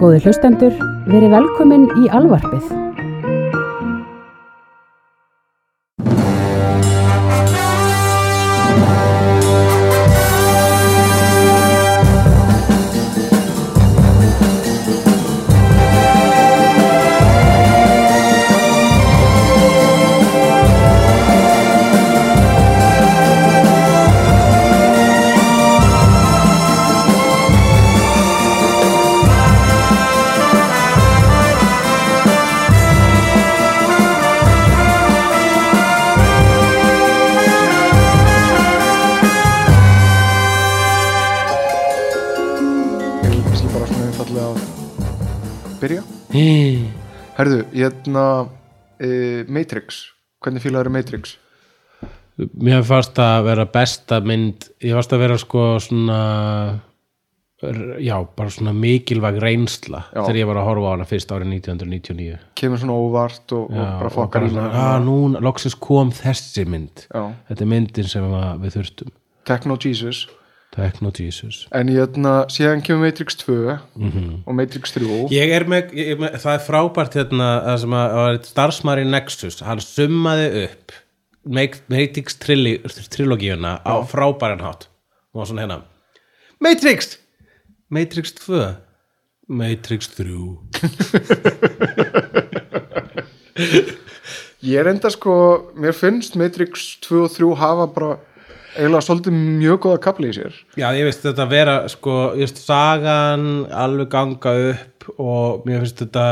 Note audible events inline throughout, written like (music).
Góði hlustendur, verið velkomin í alvarpið. Hefna uh, Matrix, hvernig fílaður Matrix? Mér fannst að vera besta mynd ég fannst að vera sko svona já, bara svona mikilvæg reynsla Já. þegar ég var að horfa á hana fyrst árið 1999 Kemur svona óvart og, já, og bara fokkar í hana. Að núna, loksins kom þessi mynd. Já, þetta er myndin sem við þurftum. Techno Jesus Techno Jesus En hefna, síðan kemur Matrix 2 Mhm. og Matrix 3 Ég er með, ég er með það er frábært hérna það sem að, að starfsmæri Nexus hann summaði upp Matrix trilogíuna á frábæran hátt. Og svona hérna. Matrix! Matrix 2 Matrix 3 (laughs) Ég er enda sko, mér finnst Matrix 2 og 3 hafa bara eiginlega svolítið mjög góða kapli í sér. Já, ég veist þetta vera sko, ég veist sagan alveg ganga upp og mér finnst þetta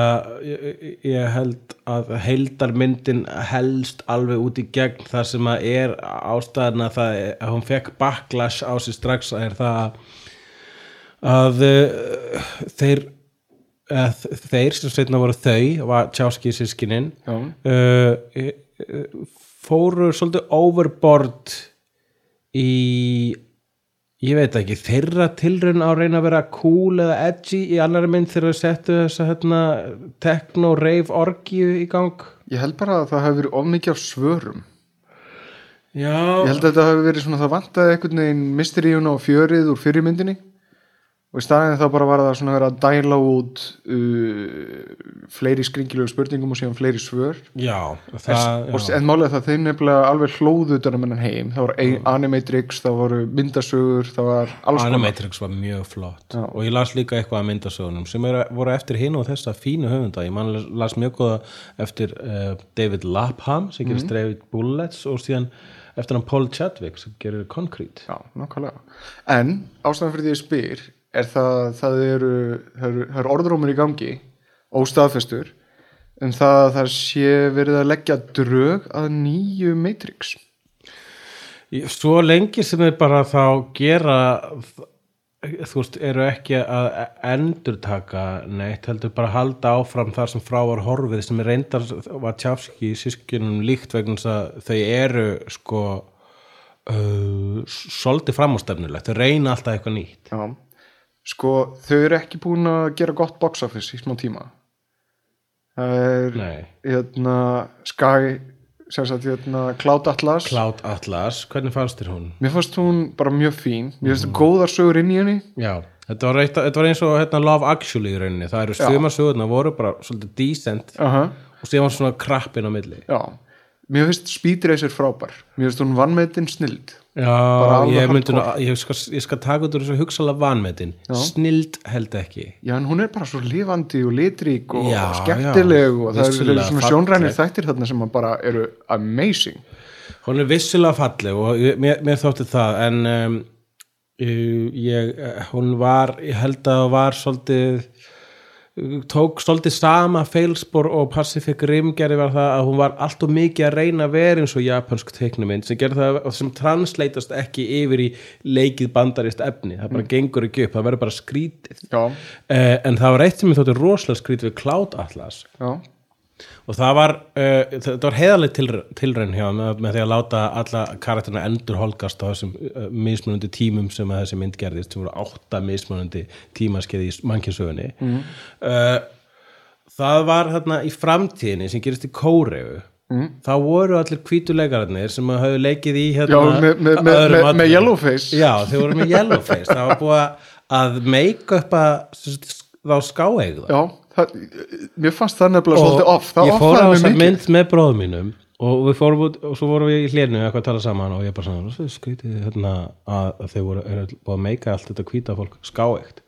ég, ég held að heildarmyndin helst alveg út í gegn. Þar sem að er ástæðan að, það, að hún fekk backlash á sig strax er það að uh, þeir að þeir sem sveitna voru þau var Tjáski sískinin Já, uh, uh, fóru svolítið overboard í ég veit ekki, þeirra tilraun á að reyna að vera cool eða edgy í annari mynd þegar þau settu þessa hérna, techno rave orgíu í gang? Ég held bara að það hafi verið of mikið af svörum. Já, Ég held að þetta hafi verið svona það vantaði einhvern veginn mysteríuna og fjörið úr fyrirmyndinni og í staðin þá bara var það svona verið að dæla út uh, fleiri skringilegu spurningum og síðan fleiri svör. Já, það, það, og, en málega það þeir nefnilega alveg hlóðu utan um hennan heim, það var ein, Animatrix það voru myndasögur, það var alls konar. Animatrix var mjög flott. Já. og ég las líka eitthvað að myndasögunum sem er, voru eftir hinn og þessa fínu höfunda. Ég man las mjög góða eftir uh, David Lapham sem gerir mm. David Bullets og síðan eftir hann Paul Chadwick sem gerir Concrete. Já. En ástæðan fyrir því ég spyr er það, það eru, það eru, orðrómur í gangi óstaðfestur um það að það sé verið að leggja drög að nýju Matrix. Svo lengi sem þau bara þá gera þú veist, eru ekki að endurtaka neitt, heldur bara að halda áfram þar sem frá var horfið sem er reyndar var tjáfski í sískinum líkt vegna þess að þau eru sko uh, svolítið framústefnulegt, þau reyna alltaf eitthvað nýtt Já. Sko, þau eru ekki búin að gera gott box office í smá tíma. Það er hérna, Sky, hérna, Cloud Atlas. Cloud Atlas, hvernig fannst þér hún? Mér fannst hún bara mjög fín. Mér finnst það góðar sögur inn í henni. Já, þetta var, eitt, þetta var eins og hérna, Love Actually í rauninni, það eru Já. suma sögurna voru bara svolítið decent Aha. og síðan var svona krappin á milli Já. Mér finnst Speed Racer frábær. Mér finnst hún vannmetinn snild. Já, ég, myndi, nú, hardcore. ég, skal, ég skal taka út úr þessu hugsalega vanmetin snild held ekki Já, en hún er bara svo lifandi og litrík og Já, skemmtileg já, og það eru falleg. sjónrænir þættir þarna sem bara eru amazing. hún er vissulega falleg og mér, mér þótti það en um, ég, hún var ég held að það var svolítið tók svolítið sama feilspor og Pacific Rim gerði var það að hún var allt og mikið að reyna að vera eins og japansk teiknumind sem gerði það sem translatast ekki yfir í leikið bandarist efni. Það bara gengur ekki upp, það verður bara skrítið uh, en það var eitt sem ég þótti rosalega skrítið við Cloud Atlas. Já, og það var, uh, það var heiðaleg til, tilraun hjá með, með því að láta alla karakterina endur holgast á þessum uh, mismunandi tímum sem að þessi mynd gerðist sem voru átta mismunandi tímaskeið í mannkjensögunni mm. það var þarna í framtíðinni sem gerist í Kóreu mm. þá voru allir hvítuleikararnir sem höfðu leikið í hérna, já með, með, með. Yellowface. Já, þeir voru með yellowface það var búið að make-upa þá skáeigða já það, mér fannst það nefnilega svolítið off. Það ég fór á mig mikið. mynd með bróðum mínum og við fórum út og svo vorum við í hlénu eitthvað að tala saman og ég bara svona "Svo skrítið hérna að að þau voru að meika allt þetta hvíta fólk skáegt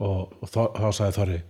og, og þá, þá sagði Þorri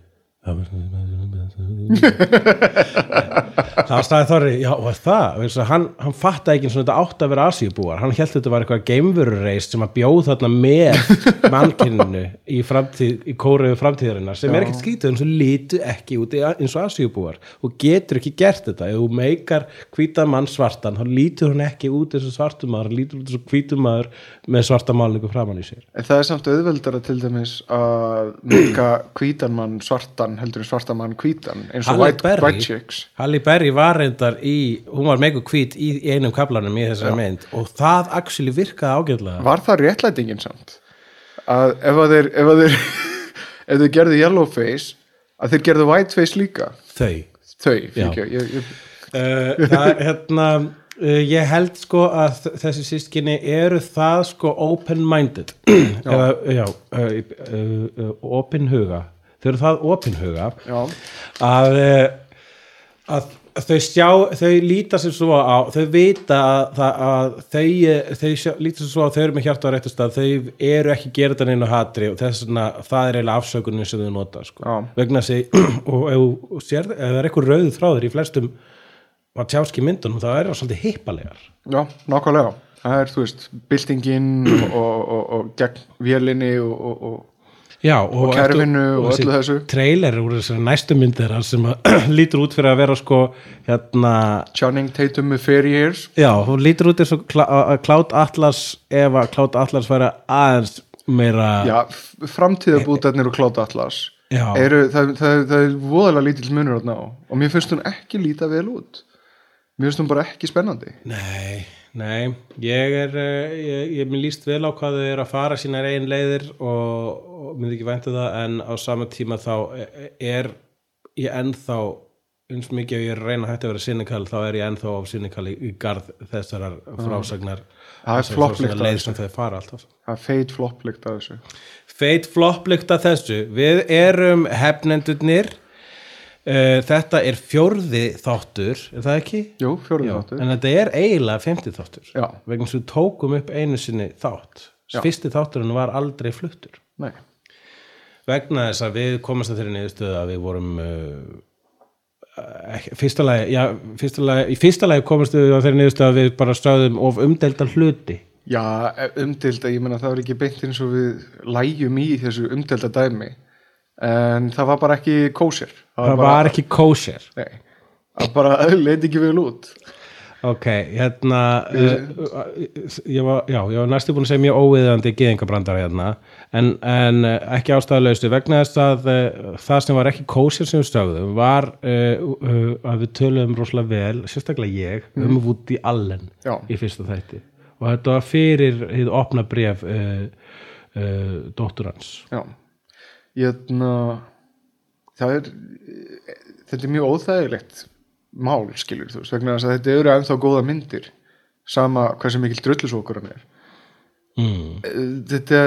þá sagði Þorri já og það? Hann, hann fattaði ekki eins og þetta átt að vera asíubúar. Hann held þetta var eitthvað geimverureis sem að bjóð þarna með (laughs) mannkinninu í, í kóruðu framtíðarinnar sem er ekkert skrítið eins og lítu ekki út í- eins og asíubúar og getur ekki gert þetta. Ef þú meikar hvítan mann svartan þá lítur hann ekki út eins og svartum maður hann lítur út eins og hvítum maður með svarta málningu framann í sér. En það er samt auðveldara til dæmis að mika hvítan mann svartan heldur en svartan mann hvítan eins og white, white chicks. Halle Berry var reyndar í hún var meikur hvít í, í einum kaplanum í þessari mynd og það actually virkaði ágætlega. Var það réttlætingin samt? Að ef að þeir ef að þeir, (laughs) ef þeir gerðu yellow face að þeir gerðu white face líka? Þau. Þau, fyrir ég, ég, uh, það er hérna ég held sko að þessi sískinni eru það sko open-minded. (clears throat) Eða, já, uh, uh, open huga þau eru það open huga að, að þau sjá, þau líta sér svo á þau vita að, að þau, eh, þau sjá, líta sér svo á þau eru með hjarta á réttu stað, þau eru ekki gera þetta neina hatri og þess vegna það er eiginlega afsökunin sem þau nota sko. Vegna sig (clears throat) og ef það er eitthvað rauð þráður í flestum að tjáski myndunum þá er það svolítið hippalegar. Já, nákvæmlega. Það er, þú veist, byltingin og, og, og, og gegn vélinni og, og, og Já, og, Og kerfinu og þessi öllu þessu. trailer úr þessari næstu myndir sem (clears throat) lítur út fyrir að vera sko hérna Channing Tatum með Fairy Years Já, hún lítur út eins og Cloud Atlas ef að Cloud Atlas væri aðeins meira já, framtíðabútarnir og Cloud Atlas eru, það, það, það er voðalega lítill munur á. Og mér finnst hún ekki líta vel út mér finnst hún bara ekki spennandi. Nei, nei, ég er eh, ég, ég mér líst vel á hvað þau eru að fara sínar eigin leiðir og, og myndi ekki væntu það en á sama tíma þá er ég ennþá eins mikið ef ég er að reyna að hætti að vera cynical þá er ég ennþá á cynical í, garð þessarar frásagnar Það er af leið þessu. það er feit flopplikt af þessu. Feit flopplikt að þessu. Við erum hefnendurnir Þetta er fjórði þáttur Er það ekki? jú, fjórið Já, þáttur en þetta er eiginlega femti þáttur Já. vegna sem við tókum upp einu sinni þátt Já. fyrsti þátturinn var aldrei fluttur Nei. vegna þess að við komast að þeirri niðurstöðu að við vorum uh, fyrsta lagi, já, fyrsta lagi í fyrsta lagi komast við að þeirri niðurstöðu að við bara stöðum of umdeldar hluti já, umdilda, ég menna það var ekki beint eins og við lægjum í þessu umdilda dæmi en það var bara ekki kósir. Það bara, var ekki kosher nei, það bara (laughs) leiti ekki vel út. Ok, hérna uh, ég var, já, ég var næstu búin að segja mjög óviðandi geðingabrandara hérna. En, en uh, ekki ástæðulaustu vegna þess að uh, það sem var ekki kósir sem við stöðum var uh, að við töluðum rosalega vel, sérstaklega ég um Woody Allen Já. í fyrsta þætti. Og þetta var fyrir hið opna bref dóttur hans. Já, ég það er þetta er mjög óþægilegt mál skilur þú veist, vegna þess að þetta eru ennþá góða myndir sama hversu mikil drullusókur hann er mm. þetta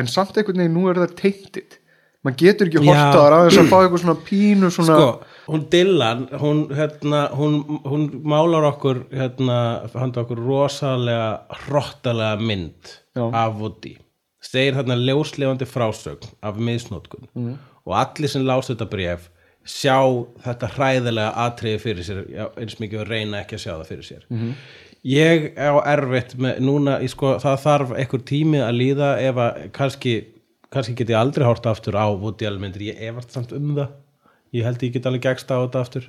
en samt einhvern veginn nú er það teintið maður getur ekki Já. horta þar aðeins að fá eitthvað svona pínu svona sko, hún Dylan hún, hérna, hún, hún málar okkur hérna, handa okkur rosalega hrottalega mynd Já. af Woody segir hérna ljóslefandi frásögn af misnótkun mm. og allir sem lása þetta bref sjá þetta hræðilega atriði fyrir sér já, eins mikið og reyna ekki að sjá það fyrir sér. -hmm. ég á erfitt með núna, sko, það þarf einhver tími að líða ef að kannski kannski get ég aldrei hort aftur á Woody myndir, ég efast samt um það. Ég held ég get alveg gegst á þetta aftur.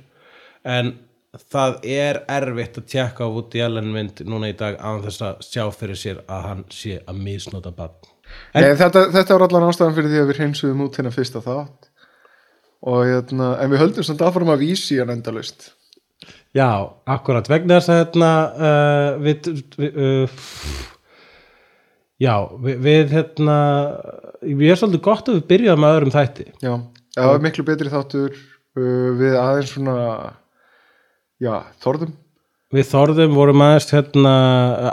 En það er erfitt að tjekka á Woody Allen mynd núna í dag án þess að sjá fyrir sér að hann sé að misnota bann Nei, þetta, þetta var allan ástæðan fyrir því að við hreinsuðum út hérna fyrsta þátt. Og hérna, en við höldum samt áfram að vísi hann endalaust. Já, akkurat, vegna þess að hérna, uh, við, við uh, já, við, við hérna, við er svolítið gott að við byrjaðum með öðrum þætti. Já, það var miklu betri þáttur uh, við aðeins svona já, þorðum við þorðum vorum aðeins hérna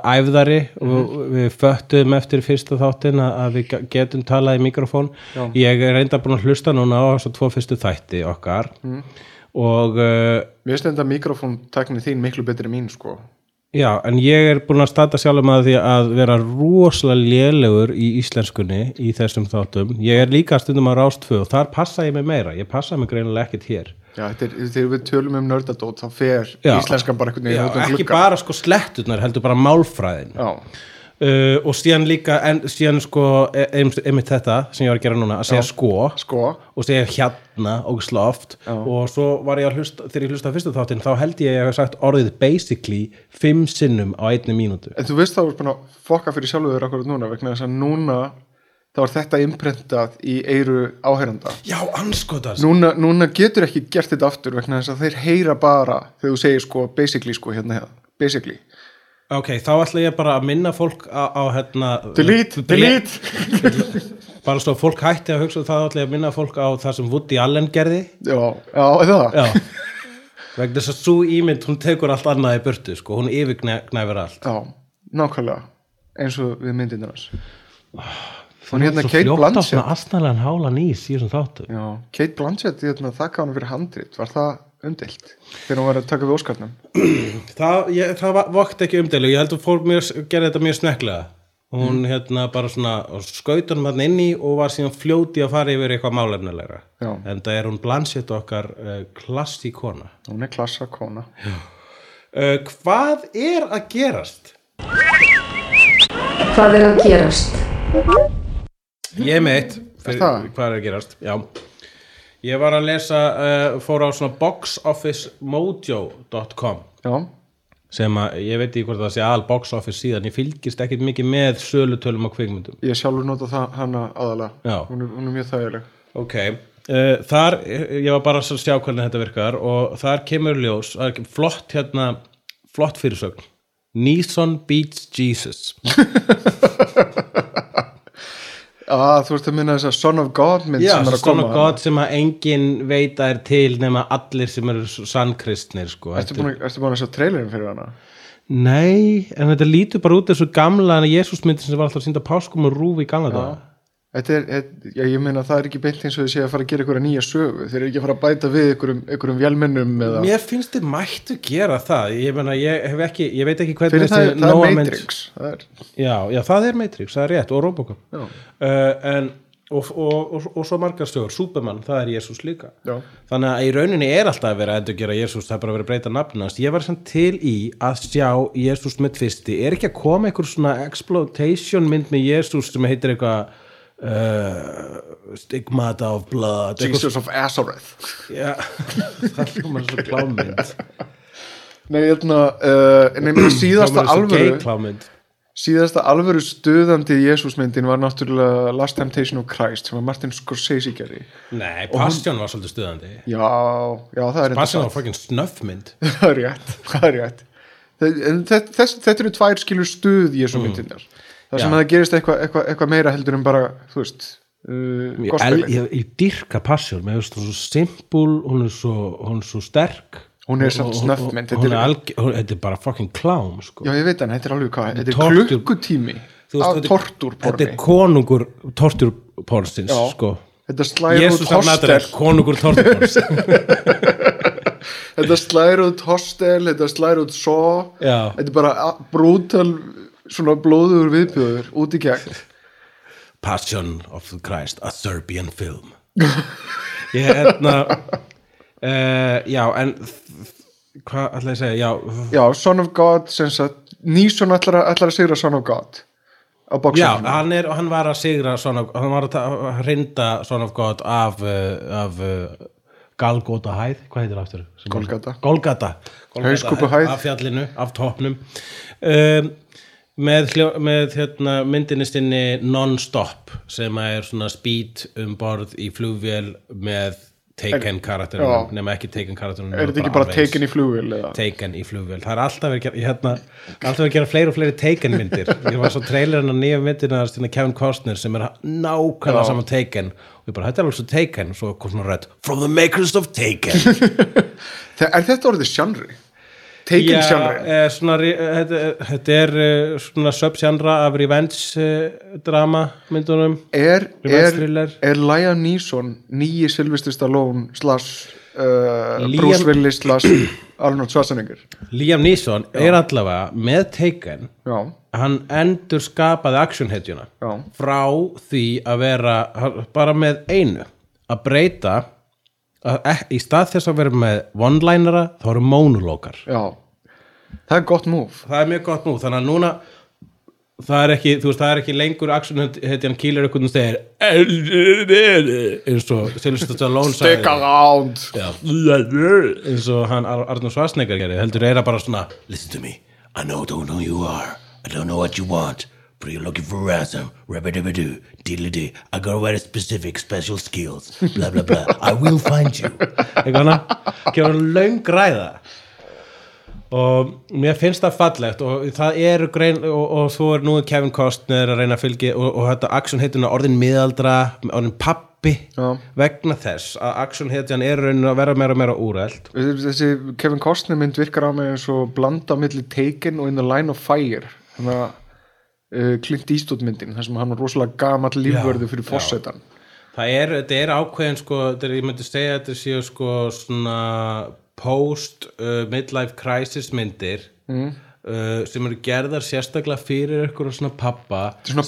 æfðari og Mhm. við föttum eftir fyrsta þáttin að við ge- getum talað í mikrofón Já. ég er reynda búin að hlusta núna á þess að tvo fyrstu þætti okkar Mhm. og uh, Mér finnst þetta mikrofóntakni þín miklu betri mín sko já, en ég er búin að stata sjálfum að því að vera rosalega lélegur í íslenskunni í þessum þáttum ég er líka stundum á rástfö og þar passa ég mig meira, ég passa mig greinilega ekkert hér Já, þegar við tölum um nördadót þá fer Já. íslenskan bara já, út um ekki glugga. bara sko sletturnar heldur bara málfræðin. Uh, og síðan líka en, síðan sko e- einmitt einmitt þetta sem ég var að gera núna að segja sko. Sko. Og segja hérna og sloft. Og svo var ég að hlusta þegar ég hlusta fyrstu þáttinn þá held ég að ég hef sagt orðið basically fimm sinnum á einni mínútu. En þú veist þá er að fokka fyrir sjálfur þér akkurat núna vegna þess að núna þá er þetta imprentað í eyru áheyranda já, anskotast núna, núna getur ekki gert þetta aftur vegna þess að þeir heyra bara þegar þú segir sko basically sko hérna hérna basically. Ok, þá ætla ég bara að minna fólk á, á hérna delete, delete. (laughs) bara svo fólk hætti að hugsa þá ætla ég að minna fólk á það sem Woody Allen gerði. Já, já, það? Já. Vegna þess að svo ímynd, hún tekur allt annað í burtu sko, hún yfirgnæfir allt. Já, nákvæmlega eins og við myndinir hans hún hérna Svo Kate fljótt á Blanchett. svona astanlegan hálan í þessum þáttu já, Kate Blanchett, hérna, þakka hann fyrir handrit. Var það umdelt þegar hún var að taka við Óskarnum? (clears throat) Það, ég, það va- vokti ekki umdælu ég held að fólk mér, gerði þetta mjög sneklega hún hérna bara svona skaut hann inn í og var síðan fljóti að fara yfir eitthvað málefnilegra Já. en það er hún Blanchett okkar uh, klassíkona hún er klassa kona. Uh, hvað er að gerast? Hvað er að gerast? Ég er með eitt. Fyrir, hvað er að gerast? Já. Ég var að lesa uh, fór á svona boxofficemojo.com já, sem að ég veit ekki hvort það sé al box office síðan. Ég fylgist ekkert mikið með sölutölum á kvikmyndum. Ég sjálfur nota það hana aðalega. Hún hún er mjög þægileg. Ok, uh, þar ég var bara að sjá hvernig þetta virkar og þar kemur ljós, er flott hérna, flott fyrirsögn. Neeson beats Jesus (laughs) að þú ert að minna þess að Son of God mynd Já, sem er að Son koma. Of God sem að enginn veit að er til nema allir sem eru sannkristnir sko. ertu búin, að- ertu búin að sjá trailerin fyrir hana? Nei, en þetta lítur bara út þessu gamla Jésúsmyndi sem var alltaf sínda páskum og rúfi í gamla daga Þetta er, þetta- já, ég meina það er ekki beint eins og þið sé að fara að gera ykkur nýja sögu. Þeir eru ekki að fara að bæta við ykkurum, ykkurum vélmennum eða Mér finnst þið mættu gera það. Ég, meina, ég, hef ekki, ég veit ekki hvernig fyrir það, það er Matrix það er, já, já, það er Matrix, það er rétt og Robocop. Uh, en, og, og, og, og svo margar stjóður Superman, það er Jésús líka. Já, þannig að í rauninni er alltaf að vera að endur gera Jésús, það er bara að vera að breyta nafnast ég var samt til í að sjá Jésús með tvisti, er ekki að koma einhver svona exploitation mynd með Jésús sem heitir eitthvað uh, stigmata of blood eitthvað, Jesus of Azareth já, (laughs) það hljómar svo klámynd. Nei, hérna, uh, nei, meina, síðasta alvöru klámynd. síðasta alvöru stuðandi Jésúsmyndin var náttúrulega Last Temptation of Christ sem var Martin Scorsese gerði. Nei, Passion var svolítið stuðandi. Já, já, það er Passion var fucking snöffmynd. (laughs) Það er rétt, það er rétt. Þess, þetta eru tvær skilur stuð Jésúmyndinar það sem að það gerist eitthvað eitthva, eitthva meira heldur en bara, þú veist uh, ég, el, ég, ég dyrka finnst hún svo simpul hún er svo, hún er svo sterk. Hún er samt og- þetta er er- er bara fucking klám sko. Já, ég veit hann, þetta er alveg hvað, þetta er klukkutími veist, af þetta er- er konungur torturpornstins sko. Þetta slæður út hostel. konungur torturporns (laughs) Þetta slæður út hostel, þetta slæður út svo. Þetta er bara brútal svona blóður viðbjöður út í gegn. Passion of the Christ, a Serbian film. (laughs) Ég hérna uh, já en hvað ætla ég að segja? Já, Já, Son of God Nýson ætlar, að- sigra Son of God já hann, er, hann var að sigra Son of, hann var að hrinda Son of God af, uh, af uh, Galgóta hæð, hvað heitir aftur? Er- Golgata. Golgata, Hauskúpuhæð. af fjallinu, af topnum um, með, hljó- með hérna, myndinni sinni non-stop sem er svona speed um borð í flugvél með Taken karakterunum, nema ekki Taken karakterunum Er þetta ekki bara taken í flugvél? Taken í flugvél, það er alltaf verið að hérna, alltaf verið að gera fleiri og fleiri Taken myndir, ég var svo trailerinn að nýja myndina Kevin Costner sem er nákvæmlega saman Taken. Og ég bara, þetta er alveg svo Taken. Og svo kom svona rætt, from the makers of Taken. (laughs) Er þetta orðið sjanri? Já, sjálfur eh, eh, þetta, er eh, svona subgenre af revenge drama myndunum. Er, er, er Liam Neeson nýji Sylvester Stallone slash uh, Liam- Bruce Willis slash (coughs) Arnold Schwarzenegger? Liam Neeson er allavega með Taken. Já, hann endur skapaði actionhetjuna já, frá því að vera bara með einu að breyta að, ek- í stað þess að vera með one-linera þá eru monologar. Já það er gott move það er mjög gott nú þannig að núna það er ekki, þú veist, það er ekki lengur actionhetjan kýlir eitthvað og segir eins og Sylvester Stallone stick around eins og hann Ar Arnur Svarsnegar gerði heldur er bara svona Listen to me. I know don't know who you are. I don't know what you want. But you're looking for ransom. Rabba-dabba-doo. Diddly-dee. I got very specific special skills. Blah, blah, blah. I will find you. (laughs) eitthvað hana gefur hann löng ræða og mér finnst það fallegt og það eru grein og, og svo er nú Kevin Costner að reyna að fylgi og, og þetta action heituna orðin miðaldra orðin pappi Já. vegna þess að action heitan er raunin að vera meira og meira úrælt þessi Kevin Costner mynd virkar á mig eins og blanda milli Taken og In the Line of Fire þannig að uh, Clint Eastwood myndin þar sem hann var rosalega gamall lífverðu fyrir já. fórsetan það er, þetta er ákveðin sko, þetta er, ég myndi segja þetta séu sko svona post uh, midlife crisis myndir Mm. uh, sem eru gerðar sérstaklega fyrir ykkur svona pappa svona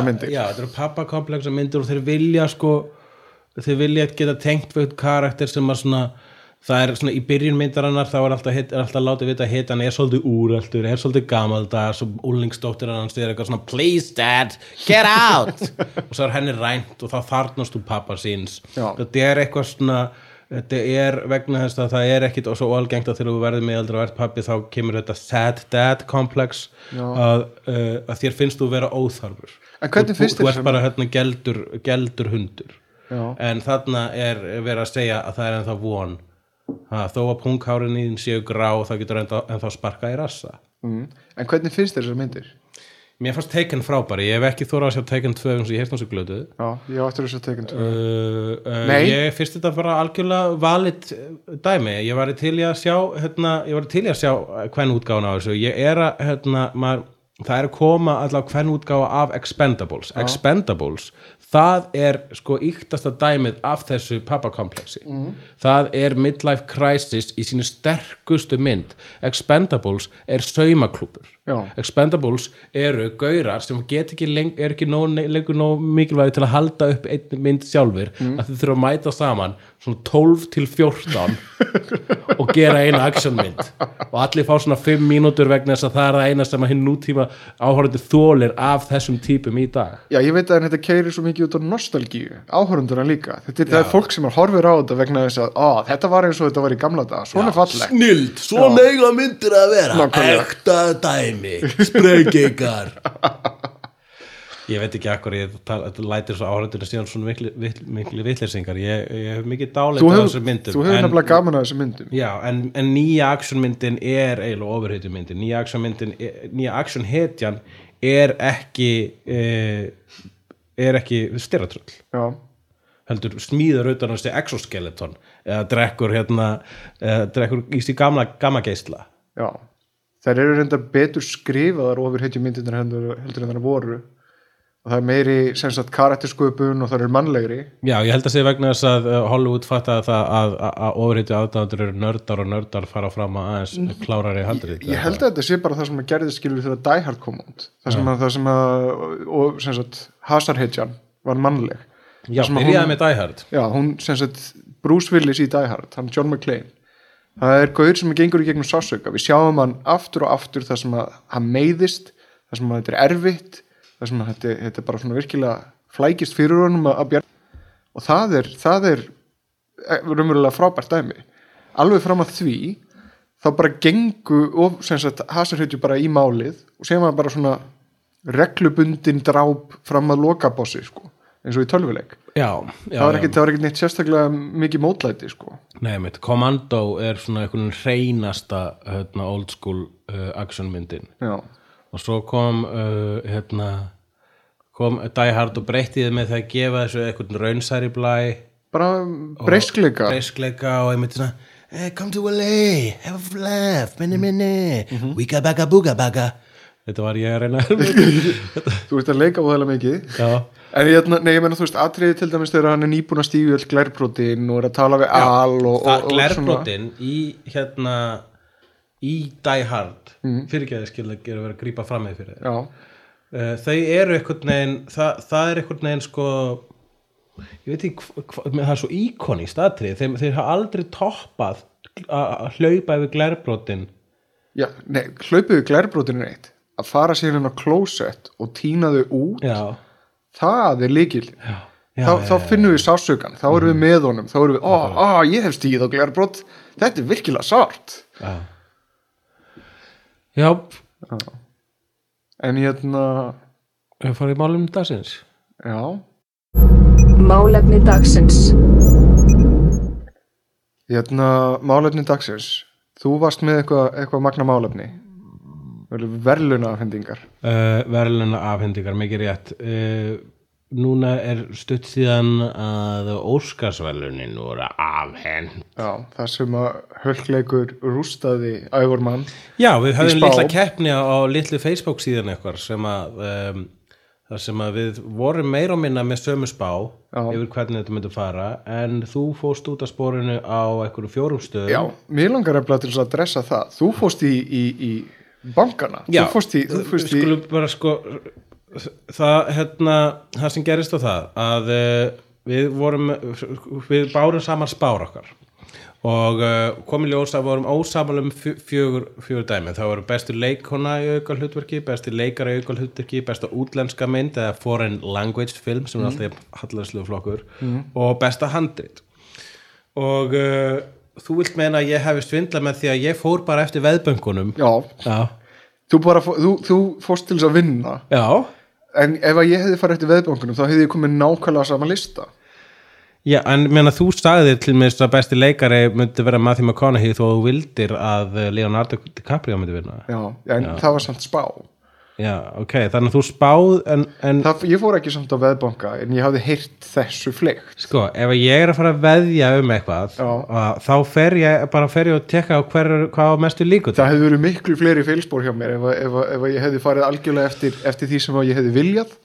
já, myndir. já, þetta eru pappakompleksa myndir og þeir vilja sko þeir vilja geta tengt við eitthvað karakter sem að svona það er svona í byrjun myndarinnar þá er alltaf, er alltaf látið vita hitt hann er svolítið úreltur, er svolítið gamaldags og úlingsdóttir hans er eitthvað svona please dad, get out (laughs) og svo er henni rænt og þá þarnast þú pappa síns þetta er eitthvað svona þetta er vegna þess að það er ekkit og svo algengt að þegar þú verður með aldrei að verð pappi þá kemur þetta sad dad complex að, uh, að þér finnst þú vera óþarfur En hvernig Þú- þú ert bara hérna geldur, geldur hundur Já. en þarna er verið að segja að það er ennþá von ha, þó að punghárin í þín séu grá þá getur ennþá, ennþá sparka í rassa mm. en hvernig finnst þér þessar myndir? Mér fannst Taken frábæri, ég hef ekki þóra að sjá Taken 2 eins og ég heist náttúrulega glötuð. Já, ég á eftir þess að Taken 2 uh, uh, ég finnst þetta bara algjörlega valid uh, dæmi, ég var til í að sjá hérna, ég var til í að sjá hvern útgáfuna á þessu, ég er að hérna, maður, það er að koma allavega hvern útgáfa af Expendables. Expendables, það er sko yktasta dæmið af þessu pappakompleksi það er midlife crisis í sínu sterkustu mynd. Expendables er saumaklúpur Já. Expendables eru gaurar sem get ekki leng, er ekki nóg, lengur nóg mikilvægi til að halda upp einn mynd sjálfur Mm. að þið þurfa að mæta saman svona 12 til 14 (laughs) og gera eina actionmynd og allir fá svona 5 mínútur vegna þess að það er það eina sem að hinn nútíma áhörðu þólir af þessum típum í dag Já, ég veit að þetta keirir svo mikið út á nostalgíu áhörunduna líka, þetta er, það er fólk sem er horfir á þetta vegna þess að, á, þetta var eins og þetta var í gamla dag, svona fallegt Snild, svona eiga myndir að vera. Ekta dæmi. Sprengingar. ég veit ekki akkur ég tala, lætir svo áhörðinu síðan svona miklu, miklu, vitleysingar. Ég, ég hef mikið dálit á þessum myndum þú hefur nefnilega gaman að þessum myndum. Já, en, en nýja actionmyndin er eiginlega ofurheitjumyndin nýja actionmyndin, nýja actionhetjan er ekki eh, er ekki styratröll Já, heldur smíður utan þessi exoskeleton eða drekkur hérna eða drekkur í gamla gamma geisla. Já Þær eru reynda betur skrifaðar ofur heitjum myndirnar heldur, heldur en þar voru. Og það er meiri sagt karaktersköpun og það eru mannlegri. Já, ég held að segja vegna þess að uh, Hollywood fattaði það að, að, að ofurheitju aðdæðandur eru nördar og nördar fara fram að aðeins klárari handrið Ég held að þetta sé bara það sem að gerði skilur þegar Die Hard kom út. Það sem að, það sem að og sem sagt Hazard-hetjan var mannleg. Já, byrjaði hún- með Die Hard. Já, hún sem sagt Bruce Willis í Die Hard, hann John McClane það er gaur sem gengur í gegnum sásauka við sjáum hann aftur og aftur þar sem að hann meiðist, þar sem að þetta er erfitt þar sem að þetta, þetta er bara svona virkilega flækist fyrir honum að, að bjarga. Og það er, það er eh, raunverulega frábært dæmi. Alveg fram að því þá bara gengu og sem sagt hasarhytju bara í málið og séum að bara svona reglubundin dráp fram að lokabossi sko, eins og í tölvuleik Já, já, það var ekkit neitt sérstaklega mikið mótlæti sko. Nei, mitt, Commando er svona einhvern hreinasta hérna, old school uh, actionmyndin já, og svo kom uh, hérna kom Die Hard og breyttiði með það að gefa þessu einhvern raunsæri blæ. Bara breyskleika. breyskleika og einmitt svona Eh, come to LA, have a laugh, minni minni, wika baka booga baka. Þetta var ég að reyna (laughs) þú ert að leika búðalega mikið. Já, en ég, nei, ég meina þú veist, atriði til dæmis þegar hann er nýbúin að stígu öll glærbrotin og er að tala við al og, og, og glerbrotin í hérna í Die Hard mm. fyrirgeði skil að verið að grípa fram með fyrir já, uh, þau eru einhvern veginn það, það er einhvern veginn sko ég veit ekki það er svo íkonist atrið, þeir, þeir hafa aldrei toppað að hlaupa yfir glerbrotin. Já, nei, hlaupiðu glærbrotin er eitt. Að fara sér inn á klósett og týna þau út. Já, það er líkil já, þá, já, þá finnum við sásökan, þá erum við með honum þá erum við, ó, ó, ég hef stíð á glerbrot. Þetta er virkilega sárt. Já. já, en hérna, við farið í málum dagsins. Já. Málefni dagsins. hérna, málefni dagsins. Þú varst með eitthvað eitthva magna málefni verðluna afhendingar uh, verðluna afhendingar, mikið rétt. Uh, núna er stutt síðan að Óskarsverðlunin voru afhend já, það sem að höllleikur rústaði ævormann Já, við höfum litla keppni á, litlu Facebook síðan eitthvað sem að um, þar sem að við vorum meira og minna með sömu spá Já. yfir hvernig þetta myndi fara. En þú fóst út af spórinu á einhverjum fjórum stöðum. Já, mér langar eftir til þess að dressa það. Þú fóst í, í, í bankana. Já, þú fóst í, þú fóst í sko það, hérna, það sem gerist á það að uh, við vorum við bárum saman spár okkar. Og uh, komið ljós að vorum ósamal um fjö- fjögur, fjögur dæmi. Það voru bestu leikona í auka hlutverki bestu leikara í auka hlutverki besta útlenska mynd eða foreign language film sem er alltaf hallarslu flokkur og besta handrit. Og uh, þú vilt meina að ég hefði svindla með því að ég fór bara eftir veðböngunum já, já, þú, bara, fó- þú, þú fóst til þess að vinna? Já. en ef að ég hefði farið eftir veðbankunum þá hefði ég komið nákvæmlega sama lista? Já, en meina þú sagðir til mér að besti leikari myndi vera Matthew McConaughey þó að þú vildir að eh, Leonardo DiCaprio myndi vinna. já, en það var samt spá Já, ok, þannig að þú spáð en, en það, ég fór ekki samt á veðbanka en ég hafði heyrt þessu fleikt sko, ef ég er að fara að veðja um eitthvað að, þá fer ég bara fer ég að tekka á hver, hvað mestu líkut. það hefði verið miklu fleiri feilspór hjá mér ef, ef, ef að ég hefði farið algjörlega eftir, eftir því sem ég hefði viljað.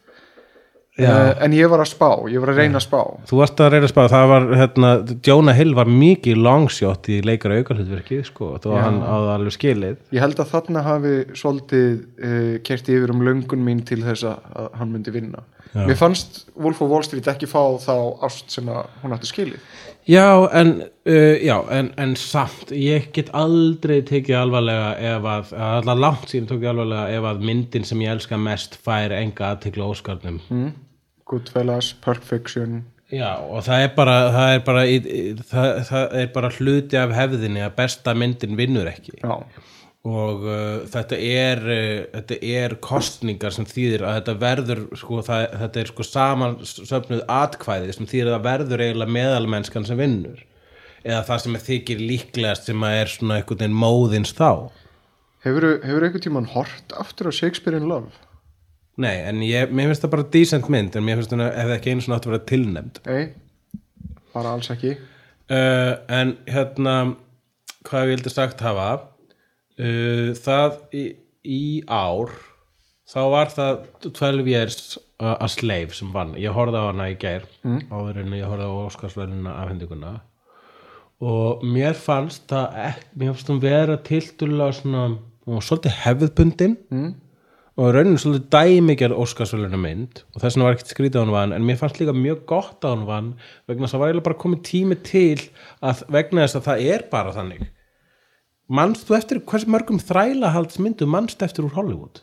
Uh, en ég var að spá, ég var að reyna að spá Þú varst að reyna að spá, það var hérna, Jonah Hill var mikið longshot í leikara aukarhlutverki, sko, að hann á það alveg skilið. ég held að þarna hafi svolítið uh, kerti yfir um löngun mín til þess að, hann myndi vinna Já. mér fannst Wolf of Wall Street ekki fá þá ást sem hún ætti skilið Já, en, uh, já en, en samt, ég get aldrei tekið alvarlega ef að, allar langt síðan tók ég alvarlega ef að myndin sem ég elska mest fær enga aðtekla óskarnum. mm. Goodfellas, Pulp Fiction Já, og það er bara, það er bara, það, það er bara hluti af hefðinni að besta myndin vinnur ekki. já, Og uh, þetta er, uh, þetta er kostningar sem þýðir að þetta verður, sko, það, þetta er sko saman söfnuð atkvæði sem þýðir að það verður eiginlega meðalmennskan sem vinnur. Eða það sem þykir líklegast sem að er svona einhvern veginn móðins þá. hefur hefur einhvern tímann hort aftur á Shakespeare in Love Nei, en ég, mér finnst það bara decent mynd, en mér finnst það ef það ekki einu svona átt að vera tilnefnd. nei, bara alls ekki uh, en hérna hvað ég vildi sagt hafa uh, það í, í ár þá var það 12 years uh, a slave sem vann ég horfði á hana í gær mm. áður en ég horfði á Óskarsverðina afhendinguna og mér fannst það mér fannst hún vera tildulega svona, svolítið hefðbundin mm. Og raunin svolítið dæmikjar Óskarsverðina mynd. Og þess vegna var ekkert skrítið að hún vann en mér fannst líka mjög gott að hún vann vegna þess að það var eiginlega bara komið tími til að vegna þess að það er bara þannig. Manstu eftir, hversu mörgum þrælahaldsmyndu manstu eftir úr Hollywood?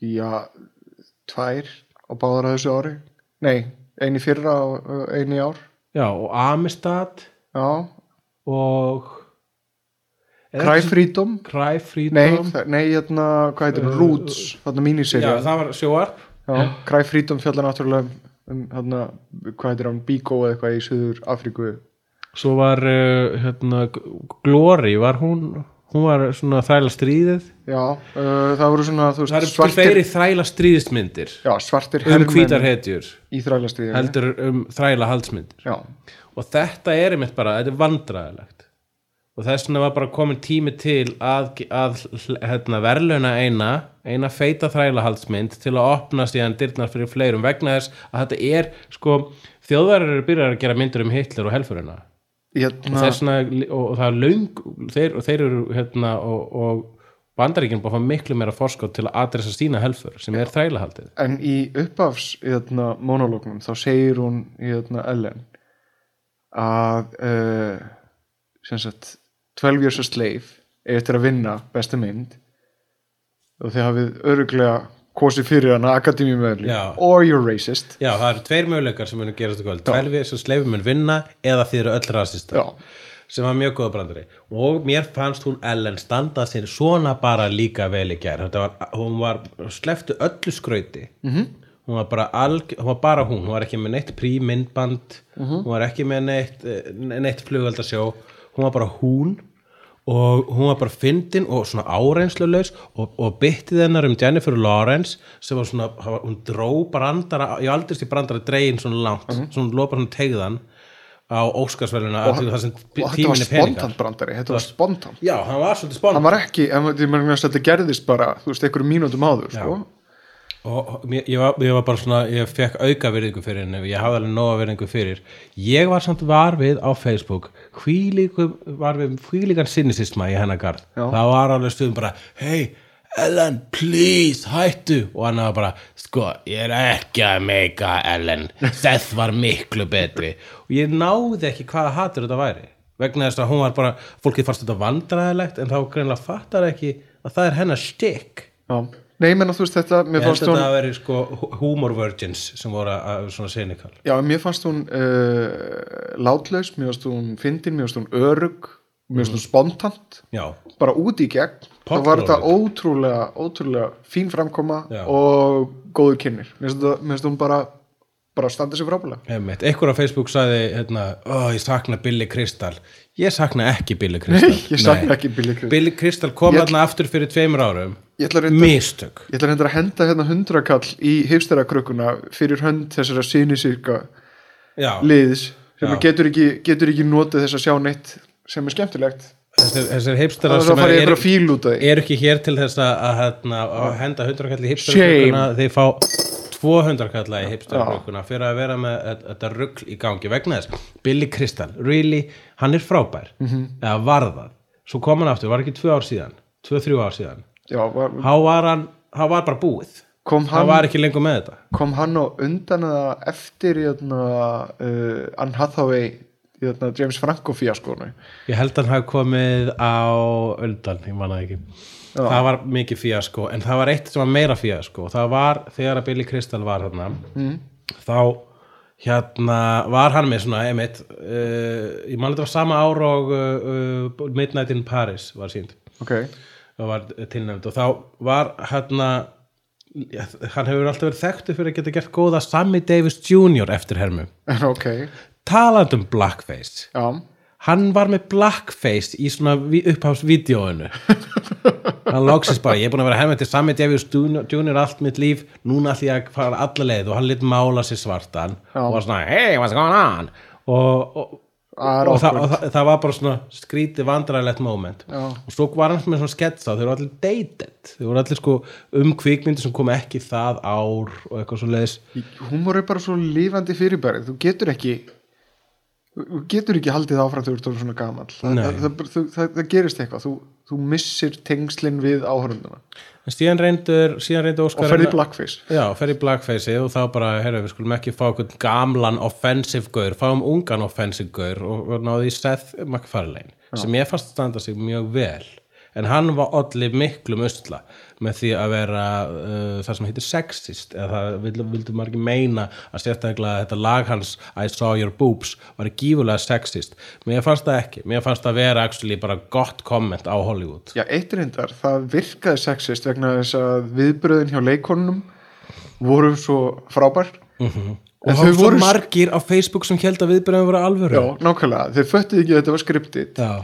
já, tvær á báðar að þessu ári. Nei, eini fyrra og eini ár. Já, og Amistad. Já, og Cry Freedom? Cry nei, Freedom það- nei, hérna, hvað heitir uh, Roots, þarna Já, míniserja það var sjóarp já, Cry Freedom fjallar náttúrulega um, um hérna, hvað heitir hann, Biko eða eitthvað í Suður Afríku Svo var uh, hérna, Glory, var hún hún var svona þræla stríðið? Já, uh, það voru svona þú Það eru veist, svartir... þræla stríðismyndir. Já, svartir um hermenn hvítar hetjur í þrælastriðinu heldur um þræla haldsmyndir. Já, og þetta er einmitt bara, þetta er vandræðilegt og þess vegna var bara komin tími til að, að hérna, verðlauna eina eina feita þrælahaldsmynd til að opna síðan dyrnar fyrir fleirum vegna þess að þetta er sko þjóðverðar eru byrjar að gera myndir um Hitler og helfurina og, hérna, þess vegna, og, og það er löng þeir, og þeir eru hérna og, og bandaríkinn bara fá miklu meira forskot til að adressa sína helfur sem er þrælahaldið. En í uppafs hérna, monológnum þá segir hún hérna, Ellen að uh, sem sagt 12 years a slave eftir að vinna bestu mynd. Og þið hafið öruglega kosið fyrir hana akademíumöðli Já. or you're racist. Já, það eru tveir möguleikar sem munu gerast í kvöld. Tvelvi sem sleifum mun vinna eða þið eru öll rasista Já. sem var mjög góða brandari. Og mér fannst hún Ellen standa sér svona bara líka vel í var, hún var sleftu öllu skrauti. -hmm. hún var bara alg, hún var bara hún, hún var ekki með neitt prímyndband hún var ekki með neitt, eh, neitt flugaldarsjó hún var bara hún og hún var bara fyndin og svona áreinslulaus og, og byttið hennar um Jennifer Lawrence sem var svona, hún dró brandara, ég aldrei stíð brandara dregin svona langt, svona lópar hann tegðan á Óskarsverðuna og, og þetta var spontant brandari þetta var spontant. Já, hann var svolítið spon hann var ekki, en þetta gerðist bara þú veist, einhverjum mínútum áður sko. Og mér- ég var, ég var bara svona ég fekk auka virðingu fyrir henni ég hafði alveg nóga virðingu fyrir. Ég var samt var við á Facebook hvílíku, var við hvílíkan sinnisisma í hennar garð. Já. það var alveg stuðum bara hey Ellen, please, hættu. Og hann var bara, sko, ég er ekki að meika Ellen, Seth var miklu betri. Og ég náði ekki hvaða hatur þetta væri. Vegna þess að hún var bara, fólkið fannst þetta vandræðilegt en þá greinlega fattar ekki að það er hennar stikk. Já. Nei, ég menna þú veist þetta Ég held fannst að hún, þetta að veri sko humor virgins sem voru að, svona cynical já, mér fannst hún uh, látlaus, mér fannst hún fyndin, mér fannst hún örug mér fannst hún spontant. Já, bara út í gegn. Þá Pollróleg. var þetta ótrúlega, ótrúlega fín framkoma Já. og góður kynir mér finnst hún bara bara standa sér einmitt. Einhver á Facebook sagði, hérna, ég sakna Billy Crystal. Ég sakna ekki Billy Crystal. ég sakna ekki Billy Crystal. Billy Crystal kom þarna aftur fyrir tveimur árum. Mistök. Ég ætla að henda hérna hundrakall í hipsterakrökkuna fyrir hönd þessara sínisirka Já, liðs sem getur ekki, getur ekki notið þess að sjá neitt sem er skemmtilegt hipsterar er sem af því er ekki hér til þess að, að, hérna, að henda hundrakalli í Shame. hipsterkrökkuna þeir fá tvo hundrakalla í hipsterkrökkuna fyrir að vera með þetta- rugl í gangi. Vegna þess, Billy Crystal really, hann er frábær. Mhm. eða varðað, svo kom hann aftur var ekki tvö ár síðan, tvö, þrjú ár síðan? Já, var, þá var hann, hann var bara búið. Kom, hann var hann, ekki lengur með þetta. kom hann á undan eða eftir hérna, uh, Anne Hathaway hérna, James Franco fíaskonu ég held að hann hafi komið á undan, ég manna ekki. Já. það var mikið fíasko en það var eitt sem var meira fíasko það var þegar að Billy Crystal var þarna Mm. þá hérna var hann með svona einmitt, uh, ég man þetta var sama ár og uh, Midnight in Paris var sínd ok, og var tilnæmt og þá var hérna hann hefur alltaf verið þekktu fyrir að geta gert góða Sammy Davis Jr. eftir hermu. (laughs) Ok talandi um blackface já, hann var með blackface í svona upphásvídeóinu hann loksist bara, ég er búin að vera hefði til Sammy Davis Jr. allt mitt líf núna ætlum ég að fara alla leið. Og hann lit mála sér svartan Já. og var svona, hey, what's going on? Og, og, er og, það, og það, það var bara svona skrítið vandræðilegt moment. Já. og svo var hann með svona sketsa þau voru allir dated. Þau voru allir sko um kvikmyndi sem kom ekki það ár og eitthvað svo leiðis húmor er bara svo lífandi fyrirbæri. Þú getur ekki getur ekki haldið áfram þegar þú ert svona gamall. Það, það, það, það, gerist eitthvað. Þú, þú missir tengslin við áhörunduna en síðan reyndur, síðan reyndur og Óskar ferði blackface. Já, fer í blackface og þá bara, herra, við skulum ekki fá gamlan offensive gaur, fáum ungan offensive gaur og, náði í Seth MacFarlane sem ég fast standa sig mjög vel. En hann var allir miklu musla með því að vera uh, það sem heitir sexist eða það vildu, vildu ekki meina að sérstaklega þetta lag hans I saw your boobs var gífulega sexist. Mér fannst það ekki, mér fannst það vera actually bara gott komment á Hollywood. Já, eitt reyndar, það virkaði sexist vegna þess að viðbröðin hjá leikonunum voru svo frábær. Og en það þau voru margir á Facebook sem held að viðbröðum voru alvöru. Já, nákvæmlega, þeir föttuðu ekki að þetta var skriptið. Já.